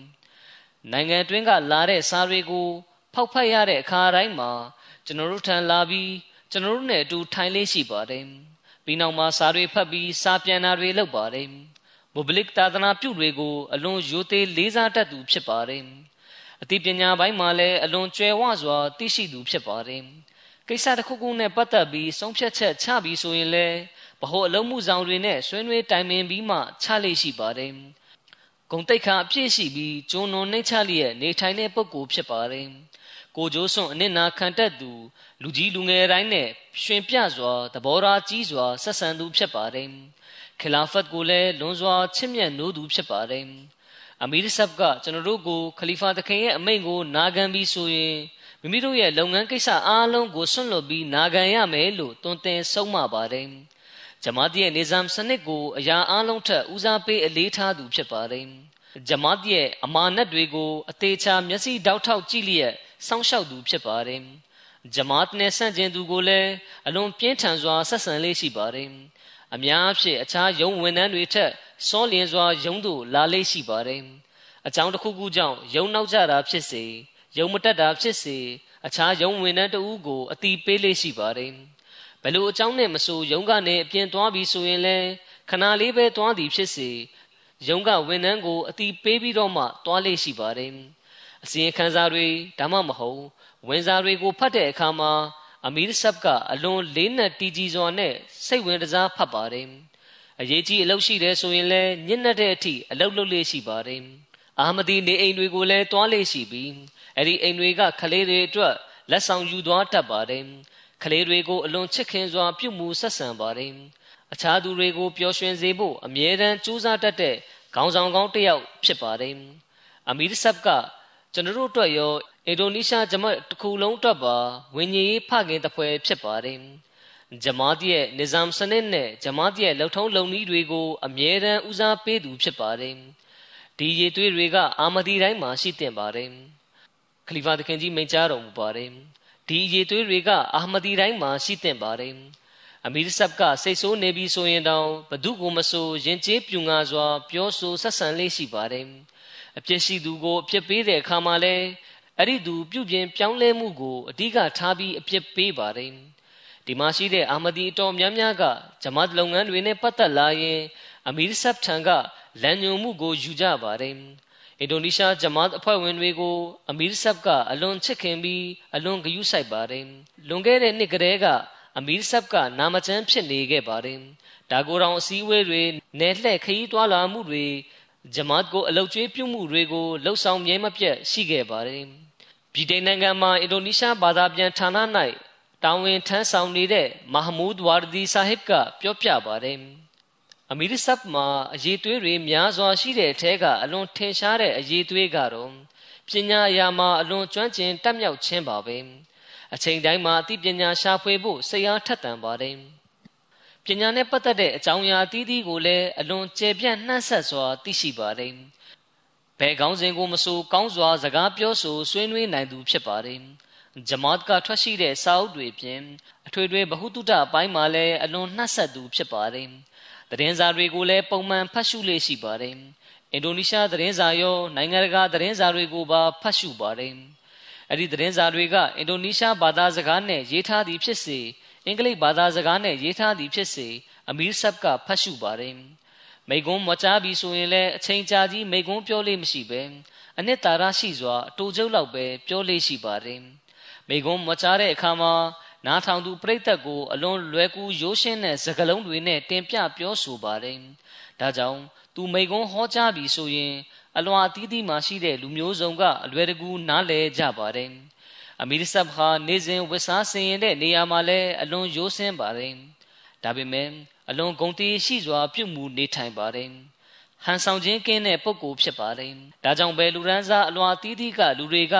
နိုင်ငံတွင်းကလာတဲ့စာတွေကိုဖောက်ဖက်ရတဲ့အခါတိုင်းမှာကျွန်တော်တို့ထံလာပြီးကျွန်တော်တို့နဲ့အတူထိုင်လေးရှိပါတယ်။ ပြီးနောက်မှာစာတွေဖတ်ပြီးစာပြန်တာတွေလုပ်ပါတယ်မိုဘလစ်သာသနာပြုတွေကိုအလွန်ရိုသေလေးစားတတ်သူဖြစ်ပါတယ်အသိပညာပိုင်းမှာလည်းအလွန်ကျွယ်ဝစွာသိရှိသူဖြစ်ပါတယ်ကိစ္စတစ်ခုခုနဲ့ပတ်သက်ပြီးဆုံးဖြတ်ချက်ချပြီးဆိုရင်လည်းဗဟိုအလုံးမှုဆောင်တွေနဲ့ဆွေးနွေးတိုင်ပင်ပြီးမှချလေရှိပါတယ်။ဂုံတိတ်ခါအပြည့်ရှိပြီးကျုံနုံနှိမ့်ချလျက်နေထိုင်တဲ့ပုဂ္ဂိုလ်ဖြစ်ပါတယ်။ ကိုကျိုးစွန့်အနစ်နာခံတတ်သူလူကြီးလူငယ်တိုင်းနဲ့ရှင်ပြစွာသဘောထားကြီးစွာဆက်ဆံသူဖြစ်ပါတယ်။ခလာဖတ်ကိုလည်းလွန်စွာချစ်မြတ်နိုးသူဖြစ်ပါတယ်။အမီရ်ဆပ်ကကျွန်တော်တို့ကိုခလီဖာသခင်ရဲ့အမိန့်ကိုနာခံပြီးဆိုရင်မိမိတို့ရဲ့လုပ်ငန်းကိစ္စအားလုံးကိုဆွန့်လွတ်ပြီးနာခံရမယ်လို့တွင်တင်ဆုံးမပါတယ်။ဂျမာတ်ရဲ့နေဇမ်စနစ်ကိုအရာအားလုံးထက်ဦးစားပေးအလေးထားသူဖြစ်ပါတယ်။ဂျမာတ်ရဲ့အမာနတ်တွေကိုအသေးချာမျက်စိတောက်ထောက်ကြည့်လျက် စောင့်ရှောက်သူဖြစ်ပါတယ်။ဂျမာတ်နဲ့ဆန့်ကျင်သူကိုလည်းအလွန်ပြင်းထန်စွာဆက်ဆံလေးရှိပါတယ်။အများအဖြစ်အခြားယုံဝန်ထမ်းတွေထက်စောလျင်စွာယုံတို့လာလေးရှိပါတယ်။အကြောင်းတစ်ခုခုကြောင့်ယုံနောက်ကြတာဖြစ်စေ။ယုံမတက်တာဖြစ်စေအခြားယုံဝင်တဲ့တဦးကိုအတီးပေးလေးရှိပါတယ်ဘယ်လိုအကြောင်းနဲ့မဆိုယုံကနေအပြင်သွားပြီးဆိုရင်လဲခဏလေးပဲသွားသည်ဖြစ်စေယုံကဝန်နှန်းကိုအတီးပေးပြီးတော့မှသွားလေးရှိပါတယ် အစီရင်ခံစာတွေဒါမှမဟုတ်ဝင်စာတွေကိုဖတ်တဲ့အခါမှာအမီရ်ဆပ်ကအလွန်လေးနက်တီကြီးစွာနဲ့စိတ်ဝင်စားဖတ်ပါတယ်အရေးကြီးအလုပ်ရှိတယ်ဆိုရင်လည်းညစ်နက်တဲ့အထိအလုပ်လုပ်လေးရှိပါတယ်အာမဒီနေအိမ်တွေကိုလည်းတွားလေးရှိပြီးအဲ့ဒီအိမ်တွေကခလေးတွေအတွက်လက်ဆောင်ယူသွားတတ်ပါတယ်ခလေးတွေကိုအလွန်ချစ်ခင်စွာပြုမှုဆက်ဆံပါတယ်အခြားသူတွေကိုပျော်ရွှင်စေဖို့အမြဲတမ်းကြိုးစားတတ်တဲ့ခေါင်းဆောင်ကောင်းတစ်ယောက်ဖြစ်ပါတယ်အမီရ်ဆပ်က ကျွန်တော်တို့အတွက်ရောအင်ဒိုနီးရှားဂျမတ်တစ်ခုလုံးအတွက်ပါဝิญဉ်ရေးဖခင်တပွဲဖြစ်ပါတယ်ဂျမာတ်ရဲ့နစ်ဇမ်စနစ်နဲ့ဂျမာတ်ရဲ့လှုပ်ထုံးလုံနည်းတွေကို အမြဲတမ်းဦးစားပေးသူဖြစ်ပါတယ်ဒီရည်သွေးတွေကအာမဒီတိုင်းမှာရှိတင်ပါတယ်ခလီဖာသခင်ကြီးမိန့်ကြားတော်မူပါတယ်ဒီရည်သွေးတွေကအာမဒီတိုင်းမှာရှိတင်ပါတယ်အမီရ်ဆပ်ကစိတ်ဆိုးနေပြီဆိုရင်တောင်ဘသူကိုမဆိုရင်ကျေးပြူငါစွာ ပြောဆိုဆက်ဆံလေးရှိပါတယ် အပြစ်ရှိသူကိုအပြစ်ပေးတဲ့အခါမှာလဲအဲ့ဒီသူပြုပြင်ပြောင်းလဲမှုကိုအဓိကထားပြီးအပြစ်ပေးပါတယ်ဒီမှာရှိတဲ့အာမဒီအတော်များများကဂျမတ်လုပ်ငန်းတွေနဲ့ပတ်သက်လာရင်အမီရ်ဆပ်ထံကလမ်းညွှန်မှုကိုယူကြပါတယ်အင်ဒိုနီးရှားဂျမတ်အဖွဲ့ဝင်တွေကိုအမီရ်ဆပ်ကအလွန်ချစ်ခင်ပြီးအလွန်ဂရုစိုက်ပါတယ်လွန်ခဲ့တဲ့နှစ်ကတည်းကအမီရ်ဆပ်ကနာမကျန်းဖြစ်နေခဲ့ပါတယ်ဒါကိုယ်တော်အစည်းအဝေးတွေနယ်လှည့်ခရီးသွားလာမှုတွေ ဂျမတ်ကိုအလုတ်ကျွေးပြုမှုတွေကိုလှုပ်ဆောင်မြဲမပြတ်ရှိခဲ့ပါတယ်ဗြိတိန်နိုင်ငံမှာအင်ဒိုနီးရှားဘာသာပြန်ဌာန၌တာဝန်ထမ်းဆောင်နေတဲ့မာဟမူဒ်ဝါရဒီဆာဟစ်ကပြောပြပါတယ်အမီရ်ဆပ်မှာအရေးသွေးတွေများစွာရှိတဲ့အထက်ကအလွန်ထင်ရှားတဲ့အရေးသွေးကတော့ပညာအရာမှာအလွန်ကျွမ်းကျင်တက်မြောက်ခြင်းပါပဲအချိန်တိုင်းမှာအသိပညာရှာဖွေဖို့စိတ်အားထက်သန်ပါတယ် ပညာနဲ့ပတ်သက်တဲ့အကြောင်းအရာအသီးသီးကိုလည်းအလွန်ကျေပြန့်နှံ့ဆက်စွာသိရှိပါတယ်ဘယ်ကောင်းစဉ်ကိုမဆိုကောင်းစွာစကားပြောဆိုဆွေးနွေးနိုင်သူဖြစ်ပါတယ်ဂျမတ်ကထွက်ရှိတဲ့စာအုပ်တွေပြင်အထွေထွေဗဟုသုတအပိုင်းမှာလည်းအလွန်နှံ့ဆက်သူဖြစ်ပါတယ်သတင်းစာတွေကိုလည်းပုံမှန်ဖတ်ရှုလေ့ရှိပါတယ်အင်ဒိုနီးရှားသတင်းစာရောနိုင်ငံတကာသတင်းစာတွေကိုပါဖတ်ရှုပါတယ်အဲ့ဒီသတင်းစာတွေကအင်ဒိုနီးရှားဘာသာစကားနဲ့ရေးထားသည်ဖြစ်စေ အင်္ဂလိပ်ဘာသာစကားနဲ့ရေးထားသည်ဖြစ်စေအမီးဆပ်ကဖတ်ရှုပါတယ်မိကွန်းမကြားပြီဆိုရင်လည်းအချိန်ကြာကြီးမိကွန်းပြောလို့မရှိပဲအနှစ်သာရရှိစွာအတူကျုပ်လောက်ပဲပြောလို့ရှိပါတယ်မိကွန်းမကြားတဲ့အခါမှာနားထောင်သူပရိသတ်ကိုအလွန်လွယ်ကူရိုးရှင်းတဲ့စကားလုံးတွေနဲ့တင်ပြပြောဆိုပါတယ်ဒါကြောင့်သူမိကွန်းဟောကြားပြီဆိုရင်အလွန်အသီးသီးမှရှိတဲ့လူမျိုးစုံကအလွယ်တကူနားလည်ကြပါတယ် အမီရ်ဆပ်ဟာနေစဉ်ဝတ်စားဆင်ရင်တဲ့နေရာမှာလည်းအလွန်ရိုးစင်းပါတယ်ဒါပေမဲ့အလွန်ဂုဏ်တည်ရှိစွာပြုမှုနေထိုင်ပါတယ်ဟန်ဆောင်ခြင်းကင်းတဲ့ပုဂ္ဂိုလ်ဖြစ်ပါတယ်ဒါကြောင့်ပဲလူရန်စားအလွန်အသီးသီးကလူတွေက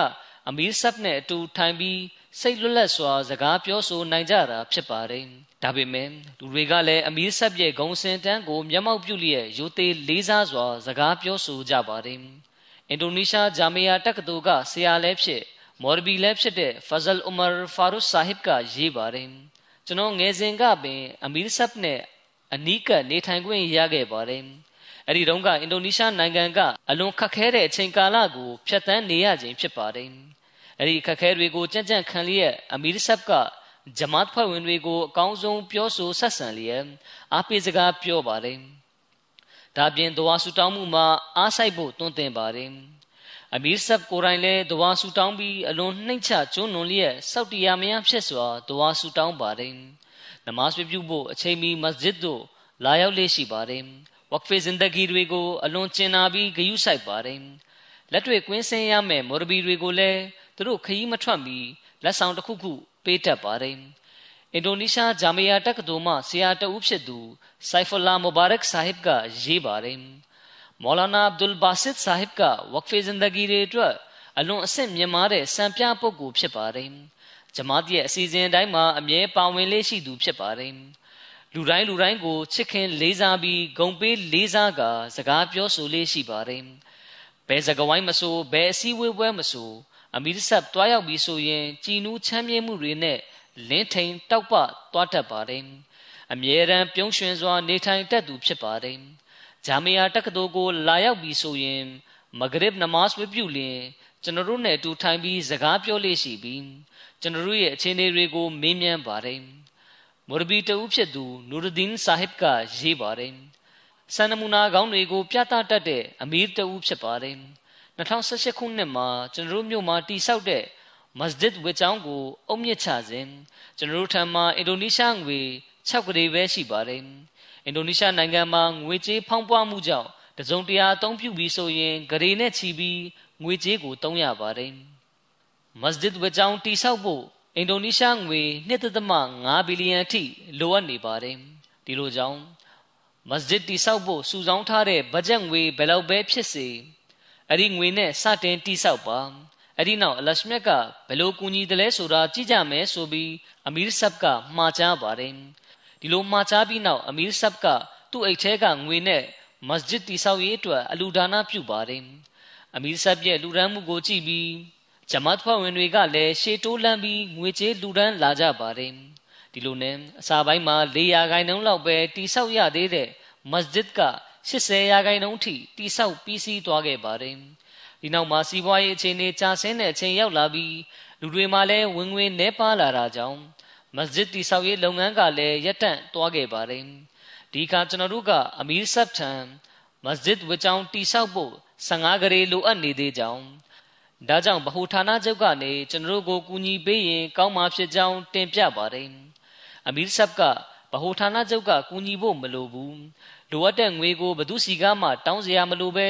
အမီရ်ဆပ်နဲ့အတူထိုင်ပြီးစိတ်လွတ်လပ်စွာစကားပြောဆိုနိုင်ကြတာဖြစ်ပါတယ်ဒါပေမဲ့လူတွေကလည်းအမီးဆက်ရဲ့ဂုံစင်တန်းကိုမျက်မှောက်ပြုလျက်ရိုသေလေးစားစွာစကားပြောဆိုကြပါတယ်အင်ဒိုနီးရှားဂျာမီယာတက္ကသိုလ်ကဆရာလည်းဖြစ် မော်ရဘီလည်းဖြစ်တဲ့ဖဇလ်အူမာဖာရုဆာဟစ်ကရေးပါတယ်ကျွန်တော်ငယ်စဉ်ကပင်အမီးဆပ်နဲ့အနီးကပ်နေထိုင်ခွင့်ရခဲ့ပါတယ်အဲ့ဒီတုန်းကအင်ဒိုနီးရှားနိုင်ငံကအလွန်ခက်ခဲတဲ့အချိန်ကာလကိုဖျက်ဆီးနေရခြင်းဖြစ်ပါတယ်အဲ့ဒီခက်ခဲတွေကိုကြံ့ကြံ့ခံလျက်အမီရ်ဆပ်ကဂျမတ်ဖွဲ့ဝင်တွေကိုအကောင်းဆုံးပြောဆိုဆက်ဆံလျက်အားပေးစကားပြောပါတယ်။ဒါပြင်ဒဝါဆူတောင်းမှုမှာအားဆိုင်ဖို့တွန်းတင်ပါတယ်။ အမီရ်ဆပ်ကိုယ်တိုင်လည်းဒဝါဆူတောင်းပြီးအလွန်နှိမ့်ချကျွန်းလွန်လျက်စောက်တရားမယဖြစ်စွာဒဝါဆူတောင်းပါတယ်။နမတ်ပြုဖို့အချိန်မီမစဂျစ်သို့လာရောက်လေ့ရှိပါတယ်။ဝက်ဖေဇင်ဒဂီတွေကိုအလွန်ကျင်နာပြီးဂယုစိုက်ပါတယ်။လက်တွေ့ကွင်းဆင်းရမယ်မော်ရဘီတွေကိုလည်းသူတို့ခရီးမထွက်မီလက်ဆောင်တစ်ခုခုပေးတတ်ပါတယ်အင်ဒိုနီးရှားဂျာမီယာတက္ကသိုလ်မှဆရာတဦးဖြစ်သူဆိုက်ဖူလာမူဘာရက်ဆာဟစ်ကရေးပါတယ် မောလာနာအဗ်ဒุลဘာစစ်ဆာဟစ်ကဝက်ဖေဇင်ဒဂီတွေအတွက်အလွန်အဆင့်မြင့်မားတဲ့စံပြပုဂ္ဂိုလ်ဖြစ်ပါတယ်ဂျမားတီရဲ့အစီအစဉ်တိုင်းမှာအမြဲပါဝင်လေးရှိသူဖြစ်ပါတယ်လူတိုင်းလူတိုင်းကိုချစ်ခင်လေးစားပြီးဂုဏ်ပေးလေးစားကာစကားပြောဆိုလေးရှိပါတယ်ဘယ်စကားဝိုင်းမဆိုဘယ်အစည်းအဝေးပွဲမဆိုအမီရဆပ်တွားရောက်ပြီးဆိုရင်ကြည်နူးချမ်းမြေ့မှုတွေနဲ့လင်းထိန်တောက်ပတွားတတ်ပါတယ်အမြဲတမ်းပြုံးရွှင်စွာနေထိုင်တတ်သူဖြစ်ပါတယ် ဂျာမီယာတက္ကသိုလ်ကို လာရောက်ပြီးဆိုရင်မဂရစ်နမတ်ဝပြုလျင်ကျွန်တော်တို့နဲ့အတူထိုင်ပြီးစကားပြောလေးရှိပြီးကျွန်တော်တို့ရဲ့အခြေအနေတွေကို မေးမြန်းပါတယ်မော်ရဘီတဦးဖြစ်သူနူရဒင်ဆာဟစ်ကရေးပါတယ်စံနမူနာကောင်းတွေကို ပြသတတ်တဲ့အမီးတဦးဖြစ်ပါတယ်2018ခုနှစ်မှာကျွန်တော်တို့မြို့မှာတည်ဆောက်တဲ့မစဂျစ်ဝေချောင်းကိုအုံမြင့်ချစဉ်ကျွန်တော်တို့ထံမှာအင်ဒိုနီးရှားငွေ6ကလေးပဲရှိပါတယ် အင်ဒိုနီးရှားနိုင်ငံမှာငွေကြေးဖောင်းပွားမှုကြောင့်တစုံတရာအသုံးပြုပြီးဆိုရင်ဂရေနဲ့ချီပြီးငွေကြေးကိုတုံးရပါတယ်မစဂျစ်ဝေချောင်းတည်ဆောက်ဖို့အင်ဒိုနီးရှားငွေ1.5ဘီလီယံအထိလိုအပ်နေပါတယ်ဒီလိုကြောင့်မစဂျစ်တည်ဆောက်ဖို့စုဆောင်းထားတဲ့ဘတ်ဂျက်ငွေဘယ်လောက်ပဲဖြစ်စေအဲ့ဒီငွေနဲ့စတင်တိဆောက်ပါအဲ့ဒီနောက်အလရှမြတ်ကဘယ်လိုကူညီတယ်လဲဆိုတာကြည့်ကြမယ်ဆိုပြီးအမီရ်ဆပ်ကမှားချပါတယ် ဒီလိုမှားချပြီးနောက်အမီရ်ဆပ်ကသူ့အိတ်ထဲကငွေနဲ့မစဂျစ်တိဆောက်ရေးအတွက်အလူဒါနပြုပါတယ်အမီရ်ဆပ်ရဲ့လူရန်မှုကိုကြည့်ပြီးဂျမတ်ဖွဲ့ဝင်တွေကလည်းရှေးတိုးလန်းပြီးငွေကြေးလူဒန်းလာကြပါတယ်ဒီလိုနဲ့အစာပိုင်းမှာ400ခိုင်နှုန်းလောက်ပဲတိဆောက်ရသေးတဲ့မစဂျစ်က80ရာခိုင်နှုန်းထိတိဆောက်ပြီးစီးသွားခဲ့ပါတယ်ဒီနောက်မှာစီးပွားရေးအခြေအနေကျဆင်းတဲ့အချိန်ရောက်လာပြီးလူတွေမှာလည်းဝင်ငွေနှဲပါလာတာကြောင့် မစဂျစ်တိဆောက်ရေးလုပ်ငန်းကလည်းရပ်တန့်သွားခဲ့ပါတယ်ဒီခါကျွန်တော်တို့ကအမီးဆပ်ထံမစဂျစ်ဝကြောင်တိဆောက်ဖို့15ကလေးလိုအပ်နေသေးကြောင်းဒါကြောင့်ဗဟုဌာနချုပ်ကနေကျွန်တော်တို့ကိုကူညီပေးရင်ကောင်းမှာဖြစ်ကြောင်းတင်ပြပါတယ်အမီးဆပ်ကဗဟိုဌာနချုပ်ကကူညီဖို့မလိုဘူးလိုအပ်တဲ့ငွေကိုဘသူစီကားမှတောင်းစရာမလိုပဲ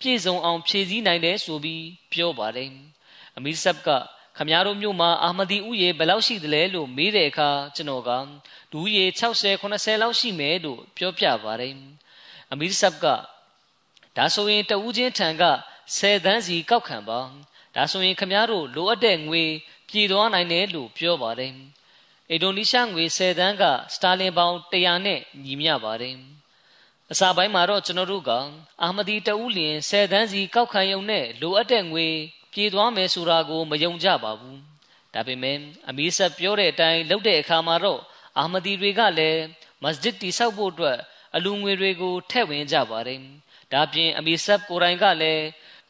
ပြည့်စုံအောင်ဖြည့်ဆည်းနိုင်တယ်ဆိုပြီးပြောပါတယ်အမီဆပ်က ခမရတို့မြို့မှာအာမဒီဥယေဘယ်လောက်ရှိသလဲလို့မေးတဲ့အခါကျွန်တော်ကဒူယေ60 80လောက်ရှိမယ်လို့ပြောပြပါတယ်အမီဆပ်ကဒါဆိုရင်တဦးချင်းထံက10သန်းစီကောက်ခံပါဒါဆိုရင်ခမရတို့လိုအပ်တဲ့ငွေပြည်သွားနိုင်တယ်လို့ပြောပါတယ်အင်ဒိုနီးရှားငွေ10သန်းကစတာလင်ပေါင်100နဲ့ညီမျှပါတယ်အစာပိုင်းမှာတော့ကျွန်တော်တို့ကအာမဒီတဦးလျင်10တန်းစီကောက်ခံရုံနဲ့လိုအပ်တဲ့ငွေ ပြေးသွားမယ်ဆိုတာကိုမယုံကြပါဘူးဒါပေမဲ့အမီးဆက်ပြောတဲ့အတိုင်းလုပ်တဲ့အခါမှာတော့အာမဒီတွေကလည်းမစဂျစ်တိဆောက်ဖို့အတွက်အလူငွေတွေကိုထည့်ဝင်ကြပါတယ်ဒါပြင်အမီးဆက်ကိုယ်တိုင်ကလည်း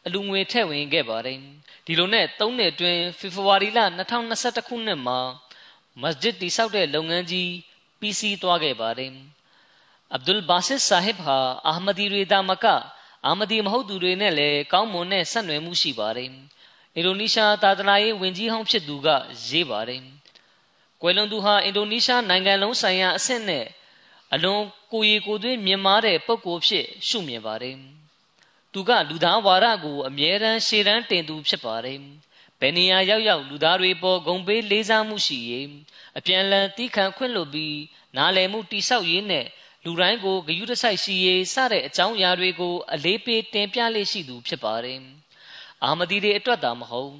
အလူငွေထည့်ဝင်ခဲ့ပါတယ်ဒီလိုနဲ့၃နှစ်အတွင်းဖေဖော်ဝါရီလ2021ခုနှစ်မှာမစဂျစ်တိဆောက်တဲ့လုပ်ငန်းကြီးပြီးစီးသွားခဲ့ပါတယ်အဗ်ဒุลဘာစစ်ဆာဟစ်ဟာအာမဒီတွေဒါမကအာမဒီမဟုတ်သူတွေနဲ့လည်းကောင်းမွန်တဲ့ဆက်နွယ်မှုရှိပါတယ်။ အင်ဒိုနီးရှားသာသနာရေးဝန်ကြီးဟောင်းဖြစ်သူကရေးပါတယ်။ကွယ်လွန်သူဟာအင်ဒိုနီးရှားနိုင်ငံလုံးဆိုင်ရာအဆင့်နဲ့အလွန်ကိုရီကိုသွေးမြင်မာတဲ့ပုဂ္ဂိုလ်ဖြစ်ရှုမြင်ပါတယ်။သူကလူသားဝါဒကိုအမြဲတမ်းရှေ့တန်းတင်သူဖြစ်ပါတယ်။ဘယ်နေရာရောက်ရောက်လူသားတွေပေါ်ဂုံပေးလေးစားမှုရှိရေးအပြန်လန်တီးခံခွင့်လို့ပြီးနားလည်မှုတိဆောက်ရေးနဲ့လူတိုင်းကိုဂယုတစိုက်ရှိရေးစတဲ့အကြောင်းအရာတွေကိုအလေးပေးတင်ပြလေးရှိသူဖြစ်ပါတယ်။ အာမဒီတွေအတွက်သာမဟုတ်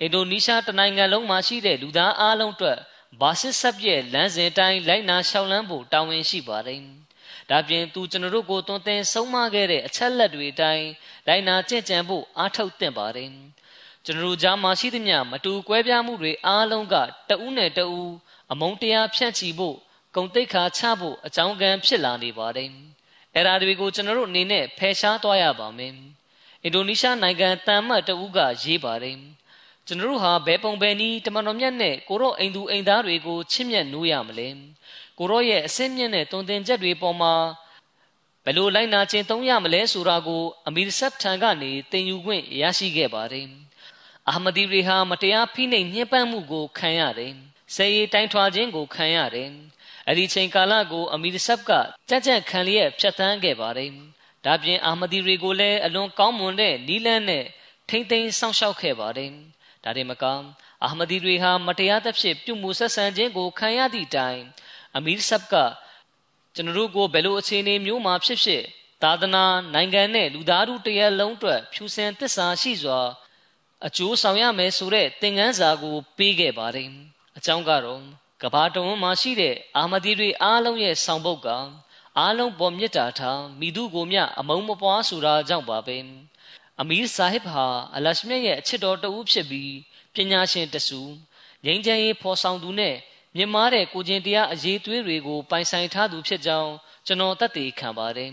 အင်ဒိုနီးရှားတနိုင်ငံလုံးမှာရှိတဲ့လူသားအလုံးအတွက်ဘာစစ်ဆက်ရဲ့လမ်းစဉ်တိုင်းလိုက်နာရှောင်လန်းဖို့တာဝန်ရှိပါတယ်။ဒါပြင်သူကျွန်တော်တို့ကိုသွန်သင်ဆုံးမခဲ့တဲ့အချက်လက်တွေအတိုင်းလိုက်နာကြင်ကြံဖို့အားထုတ်သင့်ပါတယ်။ကျွန်တော်တို့ကြားမှာရှိသမျှမတူကွဲပြားမှုတွေအားလုံးကတဦးနဲ့တဦးအမုန်းတရားဖြန့်ချီဖို့ဂုံတိတ်ခါချဖို့အကြောင်းကံဖြစ်လာနေပါတယ်။အဲ့ဒါတွေကိုကျွန်တော်တို့အနေနဲ့ဖယ်ရှားသွားရပါမယ်။ အင်ဒိုနီးရှားနိုင်ငံတန်မတ်တဦးကရေးပါတယ်။ကျွန်တော်တို့ဟာဘဲပုံဘဲနီးတမန်တော်မြတ်နဲ့ကိုရောအိမ်သူအိမ်သားတွေကိုချစ်မြတ်နိုးရမလဲ။ကိုရောရဲ့အစင်းမြင့်တဲ့တုံတင်ချက်တွေပေါ်မှာဘယ်လိုလိုက်နာခြင်းသုံးရမလဲဆိုတာကိုအမီရ်ဆတ်ထံကနေသင်ယူခွင့်ရရှိခဲ့ပါတယ်။အာမဒီရီဟာမတရားဖိနှိပ်ညှဉ်းပန်းမှုကိုခံရတယ်။စေရီတိုင်းထွာခြင်းကိုခံရတယ်။အဲ့ဒီချိန်ကာလကိုအမီရ်ဆပ်ကကြက်ကြက်ခံလျက်ဖြတ်သန်းခဲ့ပါတယ်။ ဒါပြင်အာမဒီတွေကိုလည်းအလွန်ကောင်းမွန်တဲ့နီလန်းနဲ့ထိမ့်သိမ်းစောင့်ရှောက်ခဲ့ပါတယ်။ဒါတွေမကအာမဒီတွေဟာမတရားသဖြင့်ပြုမှုဆက်ဆံခြင်းကိုခံရသည့်တိုင်အမီရ်ဆပ်ကကျွန်တော်တို့ကိုဘယ်လိုအခြေအနေမျိုးမှာဖြစ်ဖြစ်သာသနာနိုင်ငံနဲ့လူသားတို့တရလုံးအတွက်ဖြူစင်သစ္စာရှိစွာအကျိုးဆောင်ရမယ်ဆိုတဲ့သင်ခန်းစာကိုပေးခဲ့ပါတယ်။အကြောင်းကတော့ကဘာတဝန်းမှာရှိတဲ့အာမဒီတွေအားလုံးရဲ့ဆောင်ပုဒ်က အားလုံးပေါ်မြစ်တာထားမိသူကိုမြအမုံမပွားဆိုတာကြောင့်ပါပဲအမီးဆာဟစ်ဟာအလရှမြတ်ရဲ့အချစ်တော်တဦးဖြစ်ပြီးပညာရှင်တစုငြိမ်းချမ်းရေးဖော်ဆောင်သူနဲ့မြင်မာတဲ့ကိုကျင်တရားအရေးသွေးတွေကိုပိုင်ဆိုင်ထားသူဖြစ်ကြောင်းကျွန်တော်သက်သေခံပါတယ်